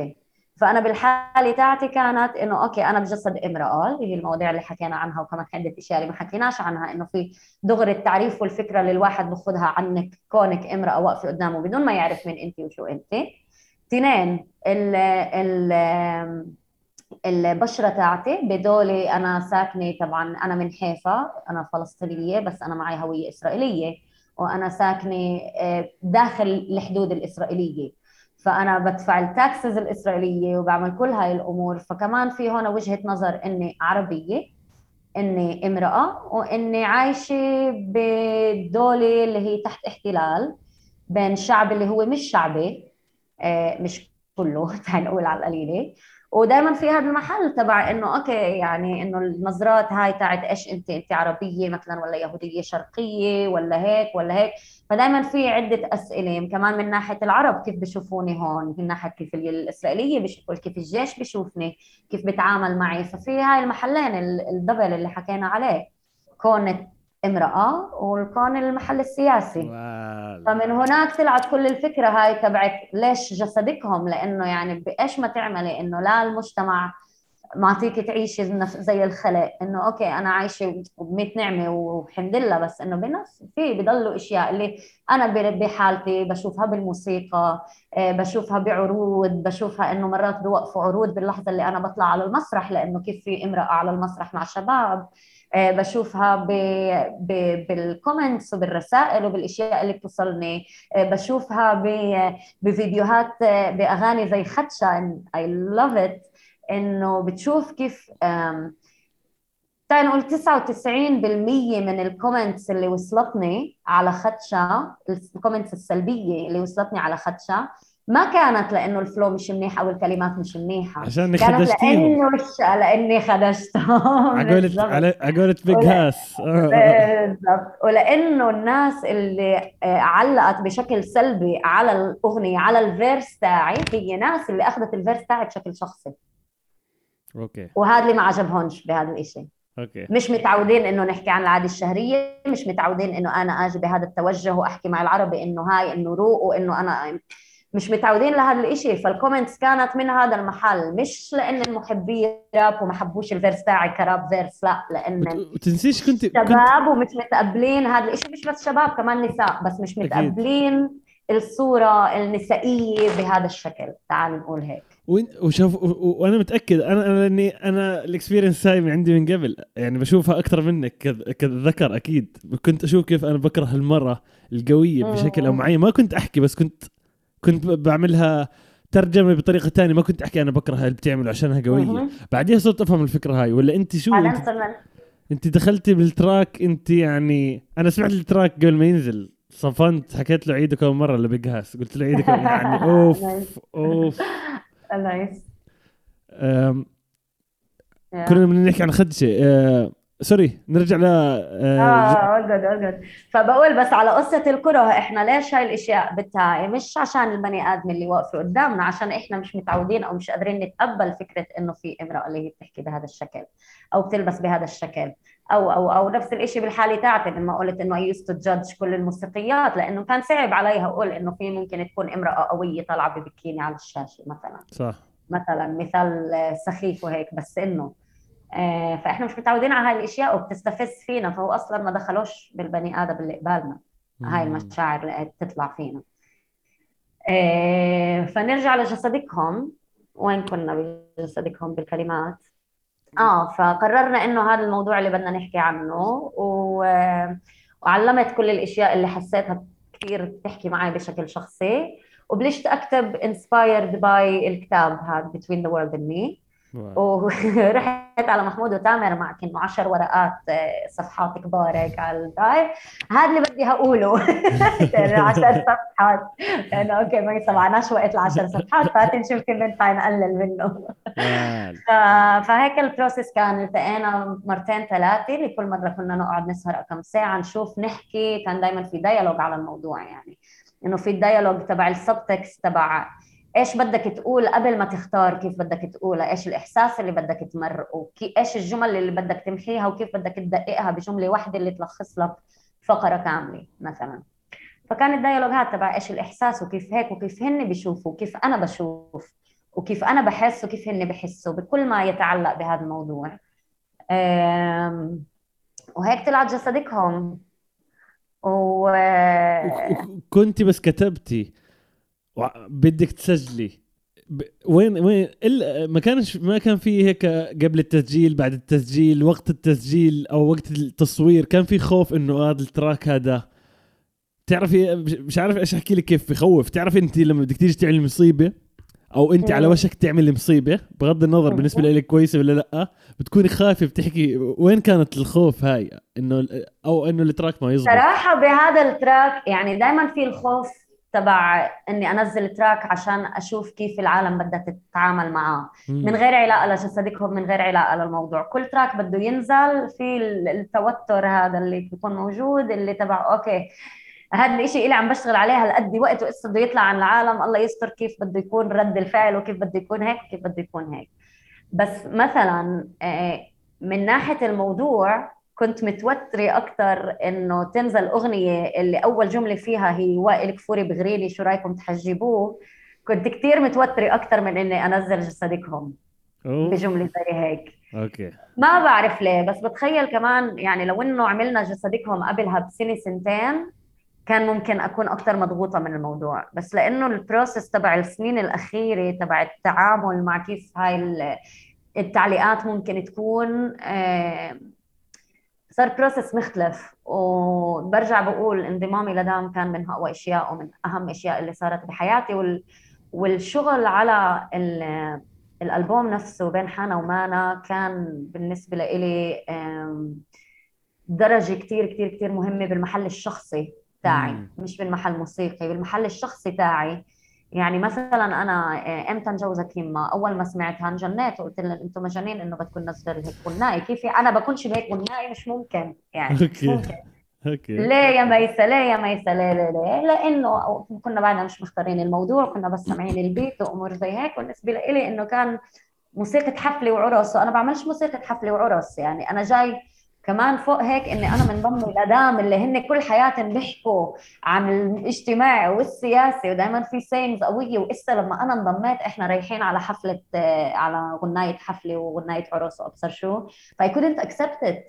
Speaker 2: فأنا بالحالة تاعتي كانت إنه okay أنا بجسد امرأة اللي هي المواضيع اللي حكينا عنها وكمان عده اشياء اللي ما حكيناش عنها إنه في دغري التعريف والفكرة اللي الواحد بخذها عنك كونك امرأة واقفة قدامه بدون ما يعرف مين أنت وشو أنت. اثنين ال ال البشرة تاعتي بدولي أنا ساكنة طبعا أنا من حيفا أنا فلسطينية بس أنا معي هوية إسرائيلية وأنا ساكنة آه، داخل الحدود الإسرائيلية. فأنا بدفع التاكسز الإسرائيلية وبعمل كل هاي الأمور. فكمان في هون وجهة نظر إني عربية إني امرأة وإني عايشة بدولة اللي هي تحت احتلال بين شعب اللي هو مش شعبي آه، مش كله تعال نقول على القليلة. ودائما في هذا المحل تبع إنه أوكي يعني إنه النظرات هاي تاعت إيش أنت؟ أنت عربية مثلا ولا يهودية شرقية ولا هيك ولا هيك. فدائما في عدة أسئلة كمان من ناحية العرب كيف بشوفوني هون من ناحية كيف الإسرائيلية بشوفوا كيف الجيش بشوفني كيف بتعامل معي. ففي هاي المحلين ال double اللي حكينا عليه كوني امرأة والكون المحل السياسي. wow. فمن هناك طلعت كل الفكرة هاي تبعت ليش جسدكهم؟ لأنه يعني بإيش ما تعملي؟ إنه لا المجتمع معطيك تعيشي زي الخلق. إنه okay أنا عايشة بميت نعمة وحمد لله. بس إنه بنفس في بضلوا أشياء اللي أنا بحالتي بشوفها بالموسيقى آه، بشوفها بعروض بشوفها إنه مرات بوقفوا عروض باللحظة اللي أنا بطلع على المسرح لأنه كيف في امرأة على المسرح مع شباب. آه، بشوفها بال comments وبالرسائل وبالأشياء اللي بتوصلني آه، بشوفها بفيديوهات آه، بأغاني زي خدشة I love it إنه بتشوف كيف تعال نقول 99% من ال comments اللي وصلتني على خدشة ال comments السلبية اللي وصلتني على خدشة ما كانت لأنه ال flow مش منيح أو الكلمات مش منيحة.
Speaker 1: عشان
Speaker 2: كانت لأنه لأني خدشتهم
Speaker 1: عقولة على Big Hass
Speaker 2: بالضبط. ولأنه الناس اللي آه، علقت بشكل سلبي على الأغنية على ال verse تاعي هي ناس اللي أخذت ال verse تاعي بشكل شخصي.
Speaker 1: okay.
Speaker 2: وهذا اللي ما عجبهمش بهذا الشيء
Speaker 1: okay.
Speaker 2: مش متعودين إنه نحكي عن العادة الشهرية مش متعودين إنه أنا آجي بهذا التوجه وأحكي مع العربي إنه هاي إنه روق وإنه أنا مش متعودين لهذا الإشي فال comments كانت من هذا المحل. مش لأن المحبين راب وما حبوش ال verse تاعي ك rap verse لا لأن
Speaker 1: وتنسيش كنت
Speaker 2: شباب. ومش متقبلين هذا الإشي. مش بس شباب كمان نساء بس مش متقبلين الصورة النسائية بهذا الشكل. تعال نقول هيك.
Speaker 1: وشوف وأنا متأكد أنا أنا لأني أنا ال experience هاي عندي من قبل يعني بشوفها أكثر منك كذكر أكيد. كنت أشوف كيف أنا بكره المراه القوية بشكل أو معين. ما كنت أحكي بس كنت كنت بعملها ترجمة بطريقة ثانية ما كنت أحكي أنا بكره اللي بتعمله عشانها قوية. بعديها صرت أفهم الفكرة هاي ولا أنت شو انت, أنت دخلتي بال track أنت يعني أنا سمعت ال track قبل ما ينزل صفنت حكيت له عيده كم مرة ل Big Hass قلت له عيده كم يعني أوف أوف.
Speaker 2: nice
Speaker 1: كنا بدنا نحكي عن خدشة. آه، sorry نرجع ل
Speaker 2: آه good good فبقول بس على قصة الكره إحنا ليش هاي الأشياء بتاعي مش عشان البني آدم اللي واقفه قدامنا عشان إحنا مش متعودين أو مش قادرين نتقبل فكرة إنه في امرأة اللي هي بتحكي بهذا الشكل أو بتلبس بهذا الشكل أو أو أو نفس الشيء بالحالة تاعتي لما قلت إنه I used to judge كل الموسيقيات لأنه كان صعب عليها أقول إنه في ممكن تكون امرأة قوية طالعة ببكيني على الشاشة مثلا.
Speaker 1: صح.
Speaker 2: مثلا مثال سخيف وهيك بس إنه آه، فإحنا مش متعودين على هاي الأشياء وبتستفز فينا فهو أصلا ما دخلوش بالبني آدم اللي قبالنا. هاي المشاعر اللي تطلع فينا. آه، فنرجع لجسدكم. وين كنا بجسدكم بالكلمات؟ آه فقررنا إنه هذا الموضوع اللي بدنا نحكي عنه و... وعلمت كل الأشياء اللي حسيتها كثير بتحكي معي بشكل شخصي. وبلشت أكتب inspired by الكتاب هذا Between the World and Me. ورحت على محمود وتامر معك انه 10 ورقات آه، صفحات كبار هيك على ال drive هذا اللي بدي هقوله. 10 صفحات. لأنه okay ما سمعناش وقت ال 10 صفحات فهات كيف بنفع نقلل منه. فهيك ال process كان التقينا مرتين ثلاثة لكل مرة كنا نقعد نسهر كم ساعة نشوف نحكي. كان دائما في dialogue على الموضوع يعني. إنه في ال dialogue تبع ال subtext تبع إيش بدك تقول قبل ما تختار؟ كيف بدك تقولها إيش الإحساس اللي بدك تمرقه؟ إيش الجمل اللي بدك تمحيها؟ وكيف بدك تدققها بجملة واحدة اللي تلخص لك فقرة كاملة مثلا. فكان ال dialogue هذا تبع إيش الإحساس وكيف هيك وكيف هن بيشوفوا وكيف أنا بشوف وكيف أنا بحس وكيف هن بحسوا بكل ما يتعلق بهذا الموضوع. وهيك طلعت جسدكهم و
Speaker 1: كنت بس كتبتي. بدك تسجلي. وين وين إلا ما كانش ما كان في هيك قبل التسجيل بعد التسجيل وقت التسجيل أو وقت التصوير كان في خوف إنه هذا التراك هذا. تعرفي مش عارف إيش أحكي لك كيف بخوف. تعرفي انت لما بدك تيجي تعملي مصيبة أو انت على وشك تعملي مصيبة بغض النظر بالنسبة لك كويسة ولا لأ بتكوني خايفة بتحكي وين كانت الخوف هاي؟ إنه أو إنه ال track ما يزبط.
Speaker 2: صراحة بهذا ال track يعني دائما في الخوف تبع إني أنزل track عشان أشوف كيف العالم بدها تتعامل معاه من غير علاقة لجسدكم من غير علاقة للموضوع. كل track بده ينزل في التوتر هذا اللي بيكون موجود اللي تبع okay. هذا الشيء اللي عم بشتغل عليه هالقد وقت وقصة بده يطلع عن العالم. الله يستر كيف بده يكون رد الفعل وكيف بده يكون هيك وكيف بده يكون هيك. بس مثلا آه، من ناحية الموضوع كنت متوترة أكثر إنه تنزل أغنية اللي أول جملة فيها هي وائل كفوري بغريني شو رأيكم تحجبوه؟ كنت كثير متوترة أكثر من إني أنزل جسدكم أوه. بجملة زي هيك.
Speaker 1: okay.
Speaker 2: ما بعرف ليه بس بتخيل كمان يعني لو إنه عملنا جسدكم قبلها بسنة سنتين كان ممكن أكون أكثر مضغوطة من الموضوع. بس لإنه ال process تبع السنين الأخيرة تبع التعامل مع كيف هاي التعليقات ممكن تكون آه صار بروسس مختلف وبرجع بقول انضمامي لدام كان من اقوى أشياء ومن أهم أشياء اللي صارت بحياتي وال... والشغل على ال... الألبوم نفسه بين حانا ومانا كان بالنسبة لإلي درجة كثير كثير كثير مهمة بالمحل الشخصي تاعي. مش بالمحل الموسيقي بالمحل الشخصي تاعي يعني مثلا أنا آه، إمتى نجوزك يما أول ما سمعتها انجنيت وقلت لهم أنتم مجانين إنه بدكم تنزل هيك. غنائي كيف أنا بكونش بهيك. غنائي مش ممكن. يعني مش ممكن. okay. ليه يا ميسة؟ ليه يا ميسة؟ ليه ليه ليه؟ لأنه كنا بعدنا مش مختارين الموضوع كنا بس سامعين البيت وأمور زي هيك. والنسبة لي إنه كان موسيقى حفلة وعرس. وأنا بعملش موسيقى حفلة وعرس. يعني أنا جاي كمان فوق هيك إني أنا منضم ل DAM اللي هن كل حياتهم بيحكوا عن الاجتماعي والسياسي ودائما في scenes قوية. وإسا لما أنا انضميت إحنا رايحين على حفلة على غناية حفلة وغناية عرس وابصر شو؟ ف I couldn't accept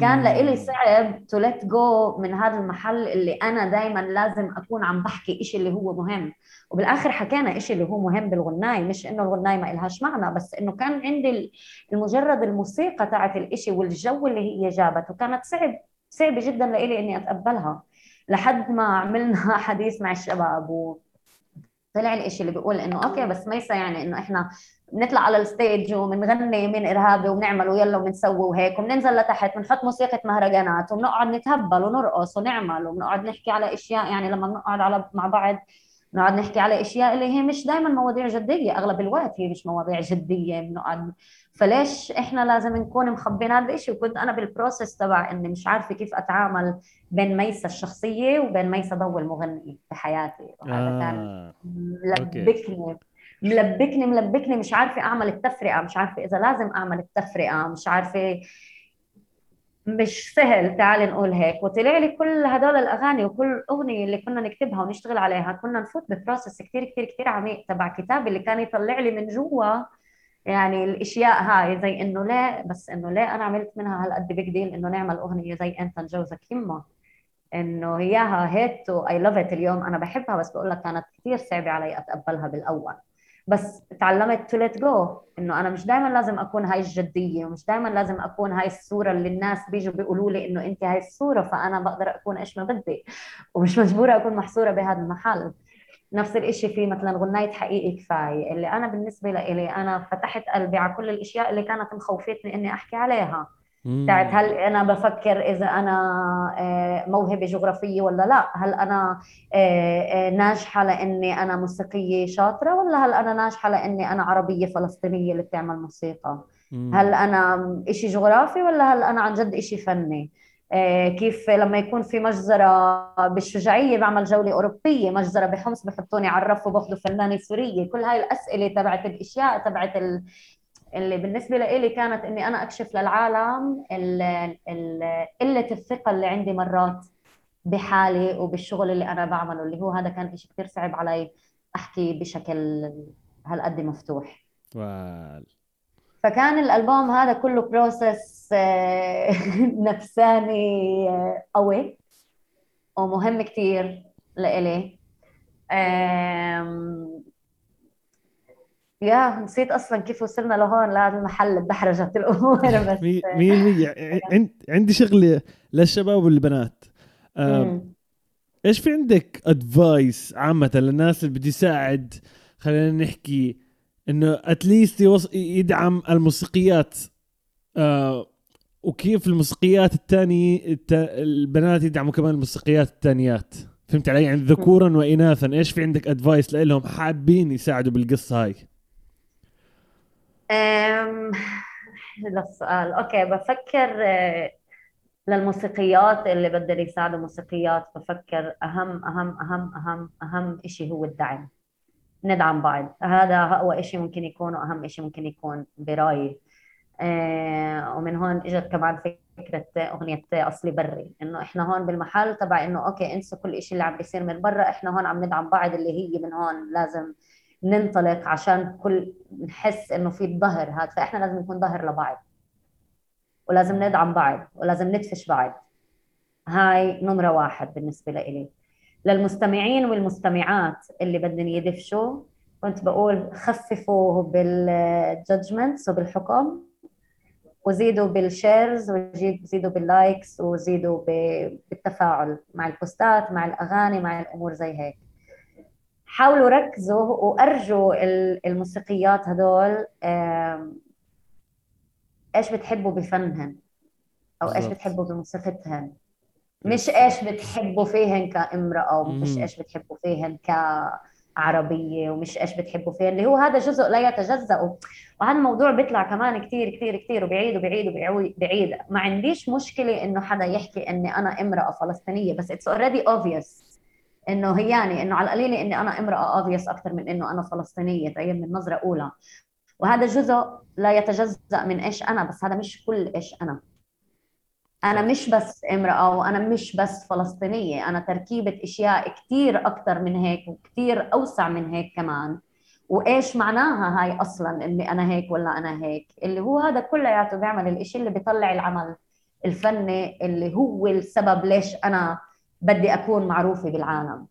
Speaker 2: كان لإلي صعب to let go من هذا المحل اللي أنا دائما لازم أكون عم بحكي إشي اللي هو مهم. وبالآخر حكينا إشي اللي هو مهم بالغناي مش إنه الغناي ما إلهاش معنى بس إنه كان عندي المجرد الموسيقى تاعت الإشي والجو اللي هي جابته كانت صعب صعبه جدا لإلي إني أتقبلها. لحد ما عملنا حديث مع الشباب و طلع الإشي اللي بيقول إنه okay بس ميسا يعني إنه إحنا بنطلع على ال stage وبنغني من ارهابي وبنعمل ويلا وبنسوي وهيك وبننزل لتحت بنحط موسيقى مهرجانات وبنقعد نتهبل ونرقص ونعمل وبنقعد نحكي على أشياء يعني لما بنقعد على مع بعض نقعد نحكي على أشياء اللي هي مش دائما مواضيع جدية أغلب الوقت هي مش مواضيع جدية بنقعد فليش إحنا لازم نكون مخبين هذا الشيء وكنت أنا بال process تبع إني مش عارفة كيف أتعامل بين ميسا الشخصية وبين ميسا ضو المغني بحياتي. وهذا آه. كان ملبكني ملبكني ملبكني مش عارفة أعمل التفرقة مش عارفة إذا لازم أعمل التفرقة مش عارفة. مش سهل تعال نقول هيك. وطلع لي كل هدول الأغاني وكل أغنية اللي كنا نكتبها ونشتغل عليها كنا نفوت ب process كثير كثير كثير عميق تبع كتاب اللي كان يطلع لي من جوا. يعني الأشياء هاي زي إنه ليه بس إنه ليه أنا عملت منها هالقد big deal إنه نعمل أغنية زي أنت نجوزك يما إنه إياها hate و I love it اليوم أنا بحبها بس بقول لك كانت كثير صعبة علي أتقبلها بالأول. بس تعلمت to let go إنه أنا مش دائما لازم أكون هاي الجدية ومش دائما لازم أكون هاي الصورة اللي الناس بيجوا بيقولوا لي إنه انت هاي الصورة فأنا بقدر أكون إيش ما بدي ومش مجبورة أكون محصورة بهذا المحل. نفس الشيء في مثلا غناية حقيقي كفاية اللي أنا بالنسبة لي أنا فتحت قلبي على كل الأشياء اللي كانت مخوفتني إني أحكي عليها. بتاعت هل أنا بفكر إذا أنا آه، موهبة جغرافية ولا لا؟ هل أنا آه، آه، ناجحة لأني أنا موسيقية شاطرة ولا هل أنا ناجحة لأني أنا عربية فلسطينية اللي بتعمل موسيقى؟ هل أنا إشي جغرافي ولا هل أنا عن جد إشي فني؟ كيف لما يكون في مجزرة بالشجاعية بعمل جولة أوروبية مجزرة بحمص بحطوني على الرف وباخذوا فنانة سورية كل هاي الأسئلة تبعت الأشياء تبعت اللي بالنسبة لي كانت إني أنا أكشف للعالم قلة الثقة اللي عندي مرات بحالي وبالشغل اللي أنا بعمله اللي هو هذا كان شيء كثير صعب علي أحكي بشكل هالقد مفتوح وال. فكان الألبوم هذا كله process آه، نفساني آه، قوي ومهم كثير لإلي يا نسيت أصلا كيف وصلنا لهون لهذا المحل دحرجت الأمور بس
Speaker 1: مية مية عندي شغلة للشباب والبنات. إيش في عندك advice عامة للناس اللي بده يساعد؟ خلينا نحكي إنه at least يدعم الموسيقيات. آه وكيف الموسيقيات الثانية البنات يدعموا كمان الموسيقيات الثانيات فهمت علي؟ يعني ذكورا واناثا. إيش في عندك advice لهم حابين يساعدوا بالقصة هاي؟
Speaker 2: للسؤال okay بفكر آه، للموسيقيات اللي بدهم يساعدوا موسيقيات. بفكر أهم أهم أهم أهم أهم شيء هو الدعم. ندعم بعض. هذا اقوى شيء ممكن يكون وأهم شيء ممكن يكون برأيي. آه ومن هون إجت كمان فكرة أغنية أصلي بري. إنه إحنا هون بالمحل تبع إنه okay إنسوا كل شيء اللي عم بيصير من برا. إحنا هون عم ندعم بعض اللي هي من هون. لازم ننطلق عشان كل نحس إنه في الظهر هذا. فإحنا لازم نكون ظهر لبعض ولازم ندعم بعض ولازم ندفش بعض. هاي نمرة واحد بالنسبة لإلي. للمستمعين والمستمعات اللي بدهم يدفشوا كنت بقول خففوا بال judgments وبالحكم وزيدوا بال shares وزيدوا بال likes وزيدوا بالتفاعل مع البوستات مع الأغاني مع الأمور زي هيك. حاولوا ركزوا وأرجوا الموسيقيات هدول إيش بتحبوا بفنهن أو إيش بتحبوا بموسيقتهن مش إيش بتحبوا فيهن كامرأة ومش إيش بتحبوا فيهن كعربية ومش إيش بتحبوا فيهن اللي هو هذا جزء لا يتجزأ. وهذا الموضوع بيطلع كمان كثير كثير كثير وبعيد وبعيد وبعيد ما عنديش مشكلة إنه حدا يحكي إني أنا امرأة فلسطينية بس it's already obvious إنه هياني إنه على القليله إني أنا امرأة obvious أكثر من إنه أنا فلسطينية طيب؟ من نظرة أولى. وهذا جزء لا يتجزأ من إيش أنا بس هذا مش كل إيش أنا. أنا مش بس امرأة وأنا مش بس فلسطينية أنا تركيبة أشياء كثير أكثر من هيك وكثير أوسع من هيك كمان. وإيش معناها هاي أصلا إني أنا هيك ولا أنا هيك؟ اللي هو هذا كلياته بيعمل الإشي اللي بيطلع العمل الفني اللي هو السبب ليش أنا بدي أكون معروفة بالعالم.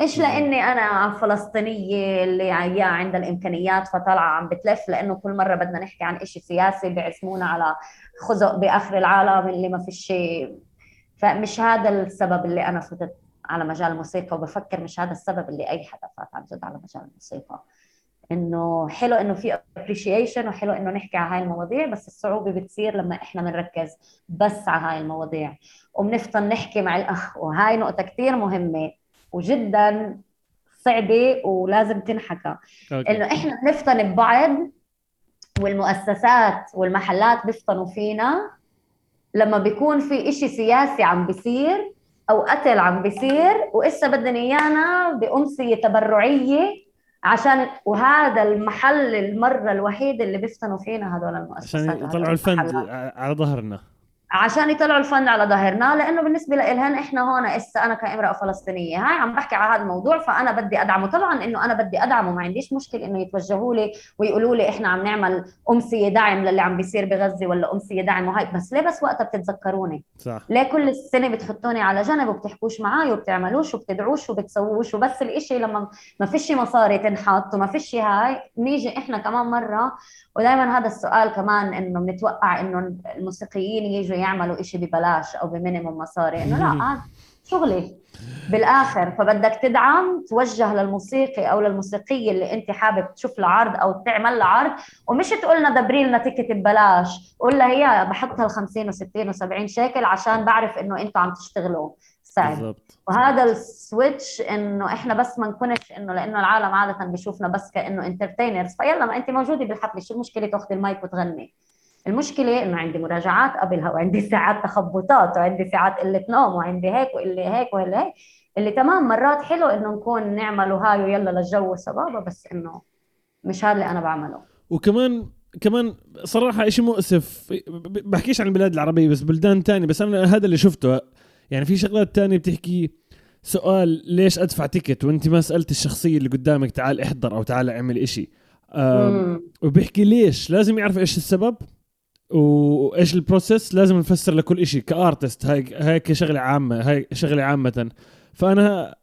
Speaker 2: مش لإني أنا فلسطينيه اللي يا عندها الإمكانيات فطالعة عم بتلف لإنه كل مرة بدنا نحكي عن شيء سياسي بيعزمونا على خزق بآخر العالم اللي ما في شيء. فمش هذا السبب اللي أنا فتت على مجال الموسيقى وبفكر مش هذا السبب اللي أي حدا فات عن جد على مجال الموسيقى. إنه حلو إنه في ابريشيشن وحلو إنه نحكي على هاي المواضيع بس الصعوبة بتصير لما إحنا بنركز بس على هاي المواضيع. وبنفضل نحكي مع الأخ. وهاي نقطة كثير مهمة وجدا صعبة ولازم تنحكى. إنه إحنا بنفطن ببعض والمؤسسات والمحلات بيفطنوا فينا. لما بيكون في إشي سياسي عم بيصير أو قتل عم بيصير وإسا بدنا إيانا بأمسية تبرعية عشان وهذا المحل المرة الوحيدة اللي بيفتنوا فينا هذول المؤسسات
Speaker 1: عشان يطلعوا الفند على ظهرنا.
Speaker 2: عشان يطلعوا الفن على ظهرنا لأنه بالنسبة لهم إحنا هون اسا أنا كامرأة فلسطينية. هاي عم بحكي على هذا الموضوع فأنا بدي أدعمه. طبعا إنه أنا بدي أدعمه ما عنديش مشكلة إنه يتوجهوا لي ويقولوا لي إحنا عم نعمل امسيه دعم للي عم بيصير بغزة ولا امسيه دعم وهي بس ليه بس وقتها بتتذكروني؟ صح. ليه كل السنة بتحطوني على جنب وبتحكوش معي وبتعملوش وبتدعوش وبتسووش؟ وبس الإشي لما ما فيش مصاري تنحط وما فيش هاي نيجي إحنا كمان مرة. ودائما هذا السؤال كمان إنه بنتوقع إنه الموسيقيين يجوا يعملوا إشي ببلاش أو ب minimum مصاري إنه لا شغلي. بالآخر فبدك تدعم توجه للموسيقي أو للموسيقية اللي أنت حابب تشوف له عرض أو تعمل له عرض ومش تقول لنا دبري لنا ticket ببلاش. قول لها هي بحطها ال 50 و60 و70 شيكل عشان بعرف إنه أنتم عم تشتغلوا بالظبط وهذا ال switch إنه إحنا بس ما نكونش إنه لأنه العالم عادة بيشوفنا بس كأنه entertainers فيلا ما أنت موجودة بالحفلة شو المشكلة تأخذي المايك وتغني؟ المشكلة إنه عندي مراجعات قبلها وعندي ساعات تخبطات وعندي ساعات قلة نوم وعندي هيك واللي هيك واللي هيك اللي تمام مرات حلو إنه نكون نعمله هاي ويلا للجو سبابه بس إنه مش هذا اللي أنا بعمله.
Speaker 1: وكمان كمان صراحة شيء مؤسف. بحكيش عن البلاد العربية بس بلدان تانية بس أنا هذا اللي شفته. يعني في شغلات تانية بتحكي سؤال ليش أدفع تيكت؟ وأنت ما سألت الشخصية اللي قدامك تعال احضر أو تعال اعمل إشي. وبيحكي ليش؟ لازم يعرف إيش السبب؟ وإيش ال process لازم نفسر لكل إشي ك artist هاي هاي كشغلة عامة هاي شغلة عامة. فأنا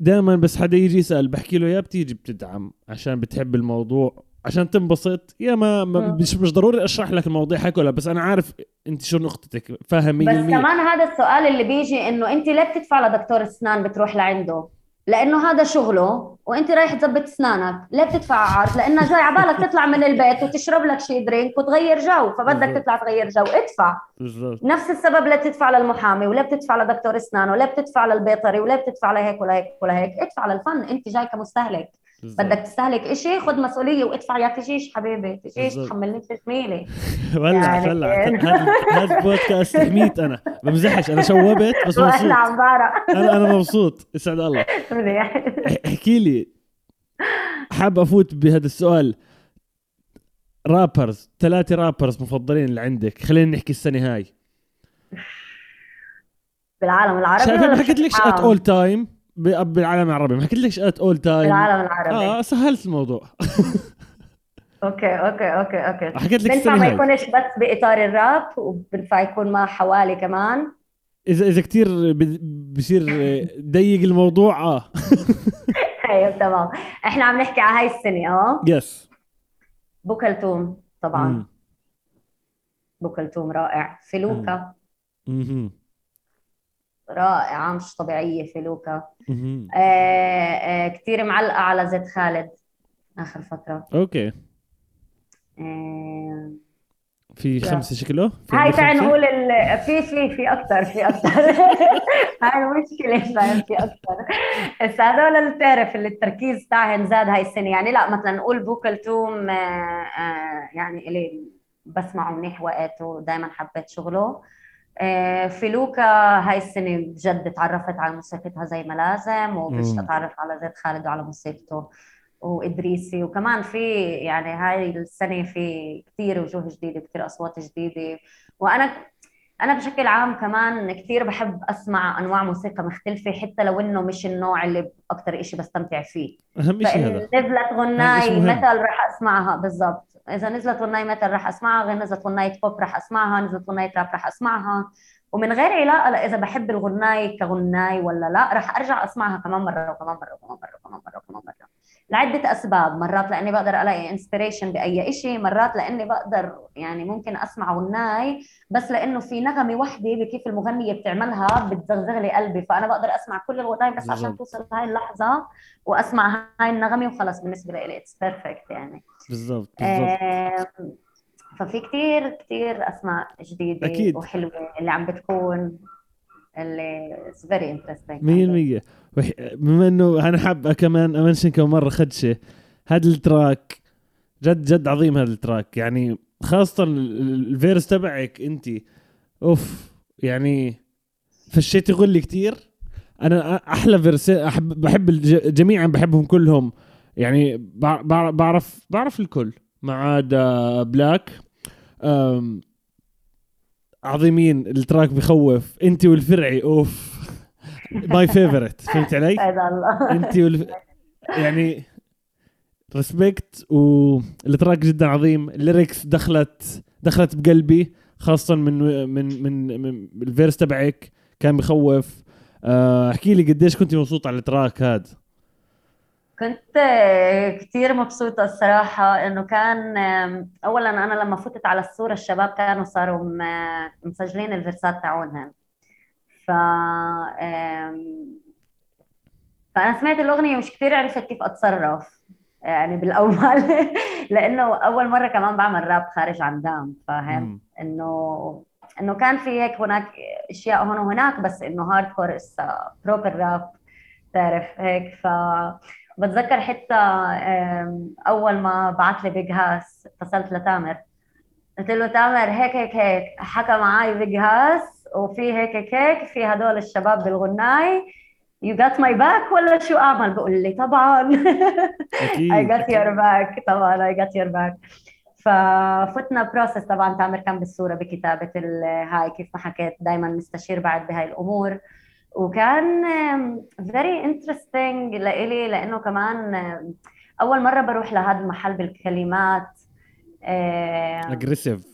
Speaker 1: دائما بس حدا يجي يسأل بحكي له يا بتيجي بتدعم عشان بتحب الموضوع عشان تنبسط؟ يا ما, ما مش مش ضروري أشرح لك المواضيع هيك ولا بس أنا عارف أنت شو نقطتك فاهم
Speaker 2: بس كمان هذا السؤال اللي بيجي إنه أنت ليه بتدفع لدكتور اسنان بتروح لعنده؟ لأنه هذا شغله وأنت رايح تظبط أسنانك. ليه بتدفع عرض لأنه جاي على بالك تطلع من البيت وتشرب لك شي درينك وتغير جو فبدك تطلع تغير جو. ادفع. بالزبط. نفس السبب ليه بتدفع للمحامي ولا بتدفع لدكتور أسنان ولا بتدفع للبيطري ولا بتدفع لهيك ولا هيك ولا هيك ادفع للفن أنت جاي كمستهلك. بدك تستهلك إشي خذ مسؤولية وادفع يا تجيش حبيبي؟ تجيش تحملني زميلي
Speaker 1: ولع يعني ولع. هذا بودكاست حميت أنا. بمزحش. أنا شوبت بس مبسوط. أنا أنا مبسوط. يسعد الله. احكي لي. حاب أفوت بهذا السؤال. rappers ثلاثة rappers مفضلين اللي عندك. خلينا نحكي السنة هاي.
Speaker 2: بالعالم العربي شايف
Speaker 1: ما حكيت لكش ات اول تايم بالعالم العربي. ما حكيت لكش of all time
Speaker 2: بالعالم العربي.
Speaker 1: آه سهلت الموضوع.
Speaker 2: okay okay okay okay.
Speaker 1: حكيت لك
Speaker 2: بينفع ما يكونش بس بإطار الراب وبينفع يكون مع حوالي كمان.
Speaker 1: اذا إذا كثير بصير ضيق الموضوع آه.
Speaker 2: أيوه تمام. إحنا عم نحكي على هاي السنة آه؟
Speaker 1: yes
Speaker 2: بو كلثوم طبعا. بو كلثوم رائع. فلوكا. رائعه مش طبيعية فلوكا آه، كثير معلقة على زيد خالد آخر فترة.
Speaker 1: okay.
Speaker 2: آه،
Speaker 1: في خمسة شكله
Speaker 2: هاي تعال نقول ال... في في في أكثر في أكثر هاي المشكلة فاهم في أكثر بس هذول اللي بتعرف اللي التركيز تاعهم زاد هاي السنة. يعني لا مثلا نقول بوكل توم آه، آه، يعني اللي بسمعه منيح وقت ودائما حبيت شغله. في لوكا هاي السنة بجد تعرفت على موسيقتها زي ما لازم وبلشت أتعرف على زيد خالد وعلى موسيقته وإدريسي. وكمان في يعني هاي السنة في كثير وجوه جديدة كثير أصوات جديدة. وأنا أنا بشكل عام كمان كثير بحب أسمع أنواع موسيقى مختلفة حتى لو إنه مش النوع اللي أكثر شيء بستمتع فيه.
Speaker 1: أهم شيء هذا.
Speaker 2: نزلت غناي ميتال رح أسمعها بالضبط. إذا نزلت غناي ميتال رح أسمعها غير نزلت غناي بوب رح أسمعها نزلت غناي راب رح أسمعها. ومن غير علاقة إذا بحب الغناي كغناي ولا لا رح أرجع أسمعها كمان مرة وكمان مرة وكمان مرة وكمان مرة وكمان مرة. لعدة أسباب. مرات لأني بقدر ألاقي inspiration بأي شيء مرات لأني بقدر يعني ممكن أسمع غناي بس لأنه في نغمة وحدة بكيف المغنية بتعملها بتزغزغ لي قلبي. فأنا بقدر أسمع كل الغناي بس عشان توصل هاي اللحظة وأسمع هاي النغمة وخلص بالنسبة لي it's perfect يعني.
Speaker 1: بالضبط بالضبط.
Speaker 2: ففي كثير كثير أسماء جديدة أكيد. وحلوة اللي عم بتكون. اللي it's very interesting
Speaker 1: 100% بما إنه أنا حاب كمان أ mention كم مرة خدشه هذا ال track جد جد عظيم هذا ال track. يعني خاصة ال verse تبعك أنت. أوف يعني فشيت غلي كتير. أنا أحلى verse أحب بحب جميعا بحبهم كلهم. يعني بعرف بعرف الكل. ما عدا بلاك. عظيمين ال track بخوف. انت والفرعي أوف. my favourite فهمت علي؟ انت والف... يعني respect وال track جدا عظيم. ال lyrics دخلت دخلت بقلبي خاصة من من من, من ال verse تبعك. كان بخوف. آه، احكي لي قديش كنت مبسوط على ال track هذا؟
Speaker 2: كنت كثير مبسوطة الصراحة إنه كان أولا أنا لما فتت على الصورة الشباب كانوا صاروا مسجلين ال verse ات تاعونهم ف فأنا سمعت الأغنية مش كثير عرفت كيف أتصرف يعني بالأول. لأنه أول مرة كمان بعمل راب خارج عن دام فاهم؟ إنه إنه كان في هيك هناك أشياء هون وهناك بس إنه hardcore proper rap تعرف هيك؟ ف بتذكر حتى أول ما بعث لي بيج هاس اتصلت لتامر. قلت له تامر هيك هيك هيك حكى معي بيج هاس وفي هيك هيك هيك في هدول الشباب بالغناي you got my back ولا شو أعمل؟ بقول لي طبعا. I got your back طبعا I got your back ففتنا process طبعا تامر كان بالصورة بكتابة هاي كيف ما حكيت دائما مستشير بعد بهاي الأمور. وكان very interesting لإلي لإنه كمان أول مرة بروح لهذا المحل بالكلمات
Speaker 1: aggressive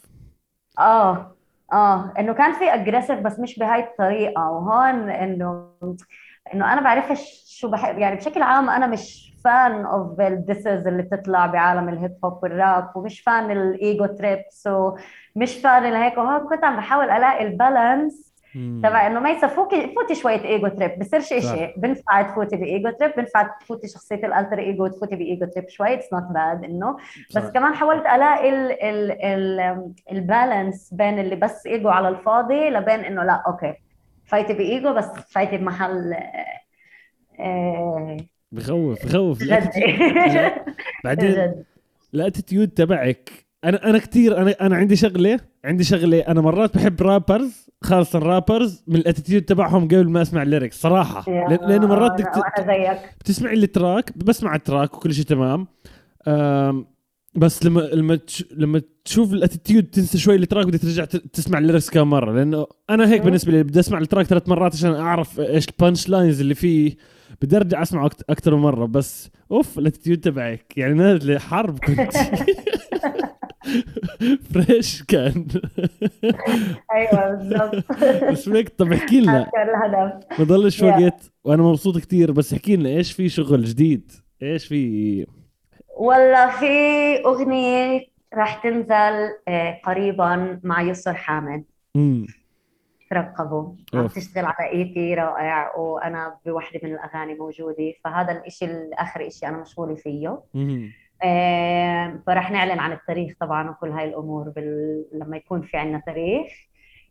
Speaker 2: آه آه إنه كان في aggressive بس مش بهاي الطريقة وهون إنه إنه أنا بعرفش شو بحب يعني بشكل عام أنا مش fan of ال disses اللي بتطلع بعالم الهيب هوب والراب ومش fan ال ego trips ومش fan هيك وهون كنت عم بحاول ألاقي ال balance تبع إنه ميسا ف okay فوتي شوية ego trip بصيرش شيء بنفع تفوتي ب ego trip بنفع تفوتي شخصية ال alter ego وتفوتي ب ego trip شوي it's not bad إنه. بس. كمان حاولت ألاقي ال ال ال ال balance بين اللي بس إيجو على الفاضي لبين إنه لا okay. فايتي بإيجو بس فايتي بمحل
Speaker 1: آه بخوف بخوف. بعدين ال attitude تبعك أنا أنا كثير أنا أنا عندي شغلة عندي شغلة. أنا مرات بحب rappers خاصة الرابرز من ال attitude تبعهم قبل ما أسمع ال lyrics صراحة. لأنه مرات بدك بتسمع ال track بسمع ال track وكل شيء تمام. بس لما لما لما تشوف ال attitude تنسى شوي ال track بدك ترجع تسمع ال lyrics كم مرة. لأنه أنا هيك بالنسبة لي بدي أسمع ال track ثلاث مرات عشان أعرف إيش ال punch lines اللي فيه. بدي أرجع أسمعه أكثر من مرة. بس أوف ال attitude تبعك. يعني نازله حرب كنت. fresh كان.
Speaker 2: أيوه بالضبط.
Speaker 1: هيك طب احكي لنا. ما ضلش وقت وأنا مبسوط كثير بس احكي لنا إيش في شغل جديد؟ إيش في؟
Speaker 2: والله في أغنية راح تنزل آه، قريبا مع يسر حامد. ترقبوا. عم تشتغل على إي بي رائع وأنا بوحدة من الأغاني موجودة. فهذا الشيء اخر شيء أنا مشغولة فيه. فرح نعلن عن التاريخ طبعا وكل هاي الأمور بال... لما يكون في عندنا تاريخ.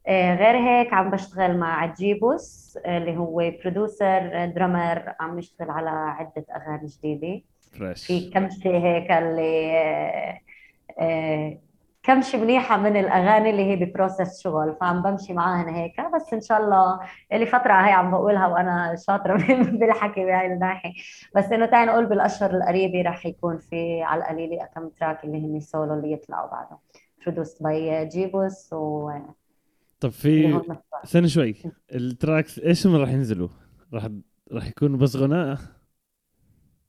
Speaker 2: آه غير هيك عم بشتغل مع جيبوس اللي هو producer drummer عم نشتغل على عدة أغاني جديدة. fresh في كم شيء هيك اللي كمشة منيحة من الأغاني اللي هي ب process شغل فعم بمشي معاهن هيك. بس إن شاء الله اللي فترة هي عم بقولها وأنا شاطرة بالحكي بهاي الناحية. بس إنه تعي نقول بالأشهر القريبة رح يكون في على القليلة كم track اللي هن سولو اللي يطلعوا بعدهم produced by جيبوس و
Speaker 1: طب في استنى شوي. ال tracks إيش هم راح ينزلوا؟ راح راح يكونوا بس غناء؟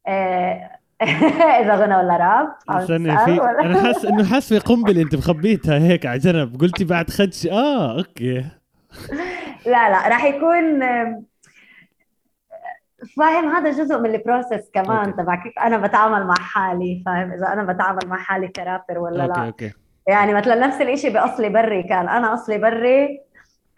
Speaker 2: آه، اذا غنى ولا راب
Speaker 1: استنى في أنا حاسس إنه حاسس في قنبلة أنت مخبيتها هيك على جنب قلتي بعد خدش آه okay.
Speaker 2: لا لا راح يكون فاهم؟ هذا جزء من ال process كمان تبع كيف أنا بتعامل مع حالي فاهم؟ إذا أنا بتعامل مع حالي كرابر ولا okay لا. okay. يعني مثلا نفس الشيء بأصلي بري كان أنا أصلي بري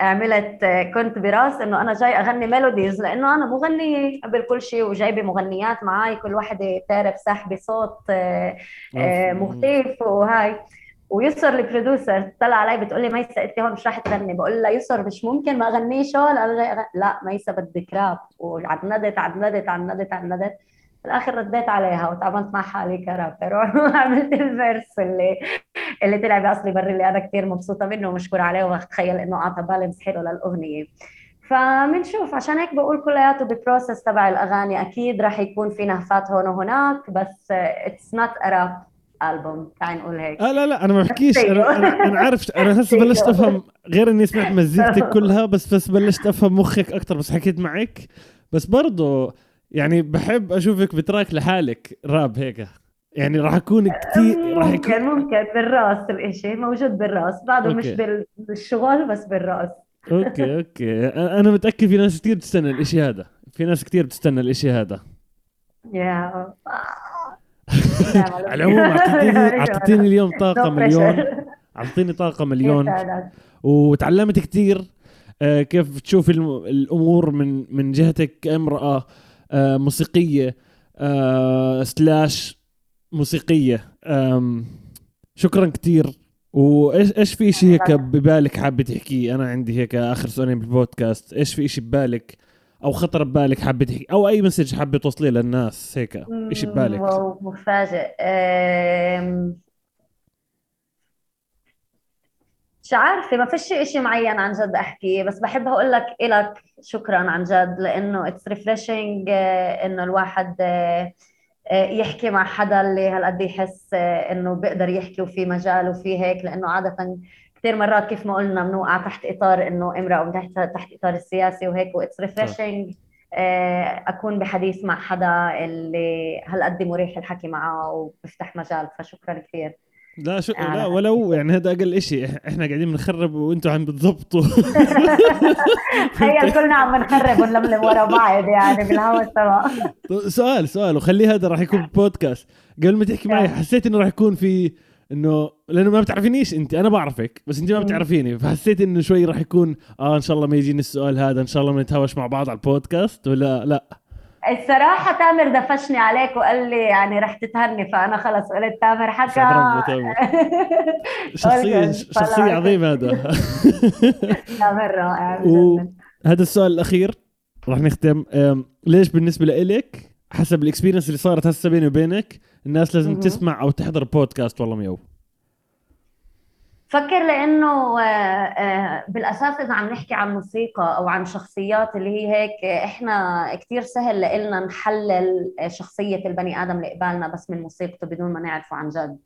Speaker 2: عملت كنت براس إنه أنا جاي أغني melodies لأنه أنا مغنية قبل كل شيء وجايبة مغنيات معي كل وحدة تعرف سحبه صوت آه، آه، مختلف وهاي. ويسر ال producer طلع علي بتقول لي ميسا أنت هون مش راح تغني. بقول لها يسر مش ممكن ما اغنيش هون لا ميسا بدك راب. وعندت عندت عندت عندت بالاخر رديت عليها وتعاملت مع حالي كرابر. وعملت ال verse اللي اللي طلع بأصلي بري اللي أنا كثير مبسوطة منه ومشكور عليه وبتخيل إنه أعطى balance حلو للأغنية. فبنشوف عشان هيك بقول كلياته ب process تبع الأغاني أكيد راح يكون في نهفات هون وهناك بس it's not a rap album تعال نقول هيك.
Speaker 1: آه لا لا أنا ما بحكيش. أنا أنا, أنا عارف أنا هسه بلشت أفهم غير إني سمعت مزيكتك كلها بس بس بلشت أفهم مخك أكثر بس حكيت معك. بس برضه يعني بحب أشوفك ب track لحالك راب هيك. يعني راح أكون كثير
Speaker 2: راح يكون ممكن ممكن بالراس الاشي موجود بالراس. بعده مش بالشغل بس بالراس.
Speaker 1: okay okay. أنا متأكد في ناس كثير بتستنى الإشي هذا. في ناس كثير بتستنى الإشي هذا.
Speaker 2: يا
Speaker 1: على العموم اعطيتيني أعطيتيني اليوم طاقة مليون. أعطيني طاقة مليون. وتعلمت كثير آه، كيف تشوف الأمور من من جهتك كامرأة. موسيقية آه، slash موسيقية. شكرا كثير وايش إيش في شيء هيك ببالك حابة تحكيه؟ أنا عندي هيك آخر سؤالين بالبودكاست. إيش في شيء ببالك أو خطر ببالك حابة تحكي؟ أو أي message حابة توصليه للناس هيك إيش ببالك.
Speaker 2: مفاجئ مش عارفة ما فيش شيء معين عن جد أحكي بس بحب أقول لك إلك شكرا عن جد لأنه it's refreshing آه، إنه الواحد آه، آه، يحكي مع حدا اللي هالقد يحس إنه بيقدر يحكي وفي مجال وفي هيك لأنه عادة كثير مرات كيف ما قلنا بنوقع تحت إطار إنه امرأة وتحت تحت إطار السياسي وهيك و it's refreshing أكون بحديث مع حدا اللي هالقد مريح الحكي معه وبفتح مجال فشكرا كثير
Speaker 1: لا شو لا ولو يعني هذا أقل شيء إحنا قاعدين بنخرب وأنتم عم بتضبطوا.
Speaker 2: تخيل كلنا عم بنخرب ونلملم ورا بعض يعني بالهوا
Speaker 1: سوا. سؤال سؤال وخليه هذا راح يكون بودكاست قبل ما تحكي معي حسيت إنه راح يكون في إنه لأنه ما بتعرفينيش أنت أنا بعرفك بس أنت ما بتعرفيني. فحسيت إنه شوي راح يكون آه إن شاء الله ما يجيني السؤال هذا إن شاء الله بنتهاوش مع بعض على البودكاست ولا لا؟
Speaker 2: الصراحة تامر دفشني عليك وقال لي يعني رح تتهني فأنا خلص قلت تامر حكى.
Speaker 1: شخصية شخصية عظيمة هذا.
Speaker 2: تامر رائع
Speaker 1: هذا السؤال الأخير رح نختم. ليش بالنسبة لإلك حسب ال experience اللي صارت هسه بيني وبينك الناس لازم تسمع أو تحضر بودكاست والله ميو
Speaker 2: فكر لأنه آه، آه، بالأساس إذا عم نحكي عن موسيقى أو عن شخصيات اللي هي هيك إحنا كثير سهل لنا نحلل شخصية البني آدم اللي قبالنا بس من موسيقته بدون ما نعرفه عن جد.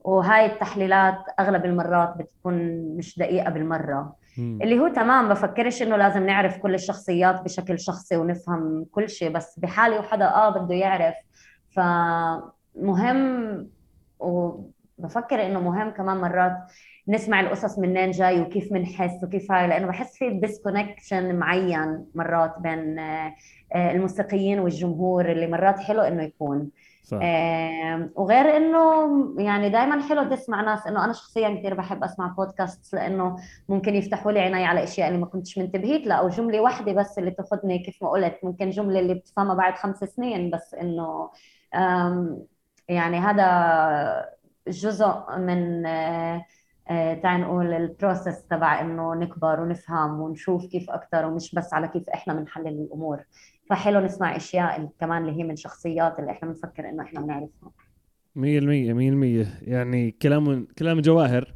Speaker 2: وهاي التحليلات أغلب المرات بتكون مش دقيقة بالمرة. اللي هو تمام بفكرش إنه لازم نعرف كل الشخصيات بشكل شخصي ونفهم كل شيء بس بحالي وحدا آه بده يعرف. فمهم و بفكر إنه مهم كمان مرات نسمع القصص منين جاي وكيف بنحس وكيف هاي لأنه بحس في ديسكونكشن معين مرات بين آه، آه، الموسيقيين والجمهور اللي مرات حلو إنه يكون صح. وغير إنه يعني دائما حلو تسمع ناس إنه أنا شخصيا كثير بحب أسمع بودكاست لأنه ممكن يفتحوا لي عيني على أشياء اللي ما كنتش منتبهيت لها أو جملة واحدة بس اللي تاخذني كيف ما قلت ممكن جملة اللي بتفهمها بعد خمس سنين بس إنه يعني هذا جزء من آه، آه، تعال نقول البروسيس تبع إنه نكبر ونفهم ونشوف كيف أكثر ومش بس على كيف إحنا بنحلل الأمور. فحلو نسمع أشياء كمان اللي هي من شخصيات اللي إحنا بنفكر إنه إحنا بنعرفها.
Speaker 1: 100% 100% يعني كلام كلام جواهر.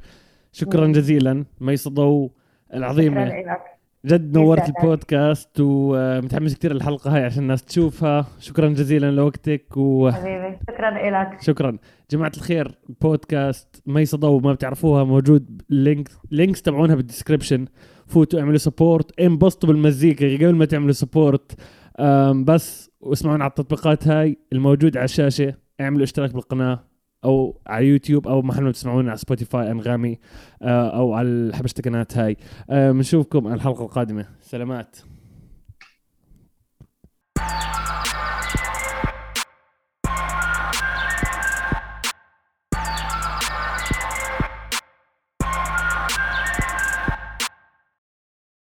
Speaker 1: شكرا جزيلا. ميس ضو العظيمة. شكرا لك. جد نورت البودكاست ومتحمس كثير الحلقة هاي عشان الناس تشوفها. شكرا جزيلا لوقتك
Speaker 2: و حبيبي شكرا لك
Speaker 1: شكرا. جماعة الخير بودكاست ميس ضو ما بتعرفوها موجود link links تبعونها بال description فوتوا اعملوا support انبسطوا بالمزيكا قبل ما تعملوا support بس واسمعونا على التطبيقات هاي الموجود على الشاشة. اعملوا اشتراك بالقناة. أو على يوتيوب أو محل ما تسمعونا على سبوتيفاي أنغامي آه، أو على حبشتكنات هاي. بنشوفكم الحلقة القادمة. سلامات.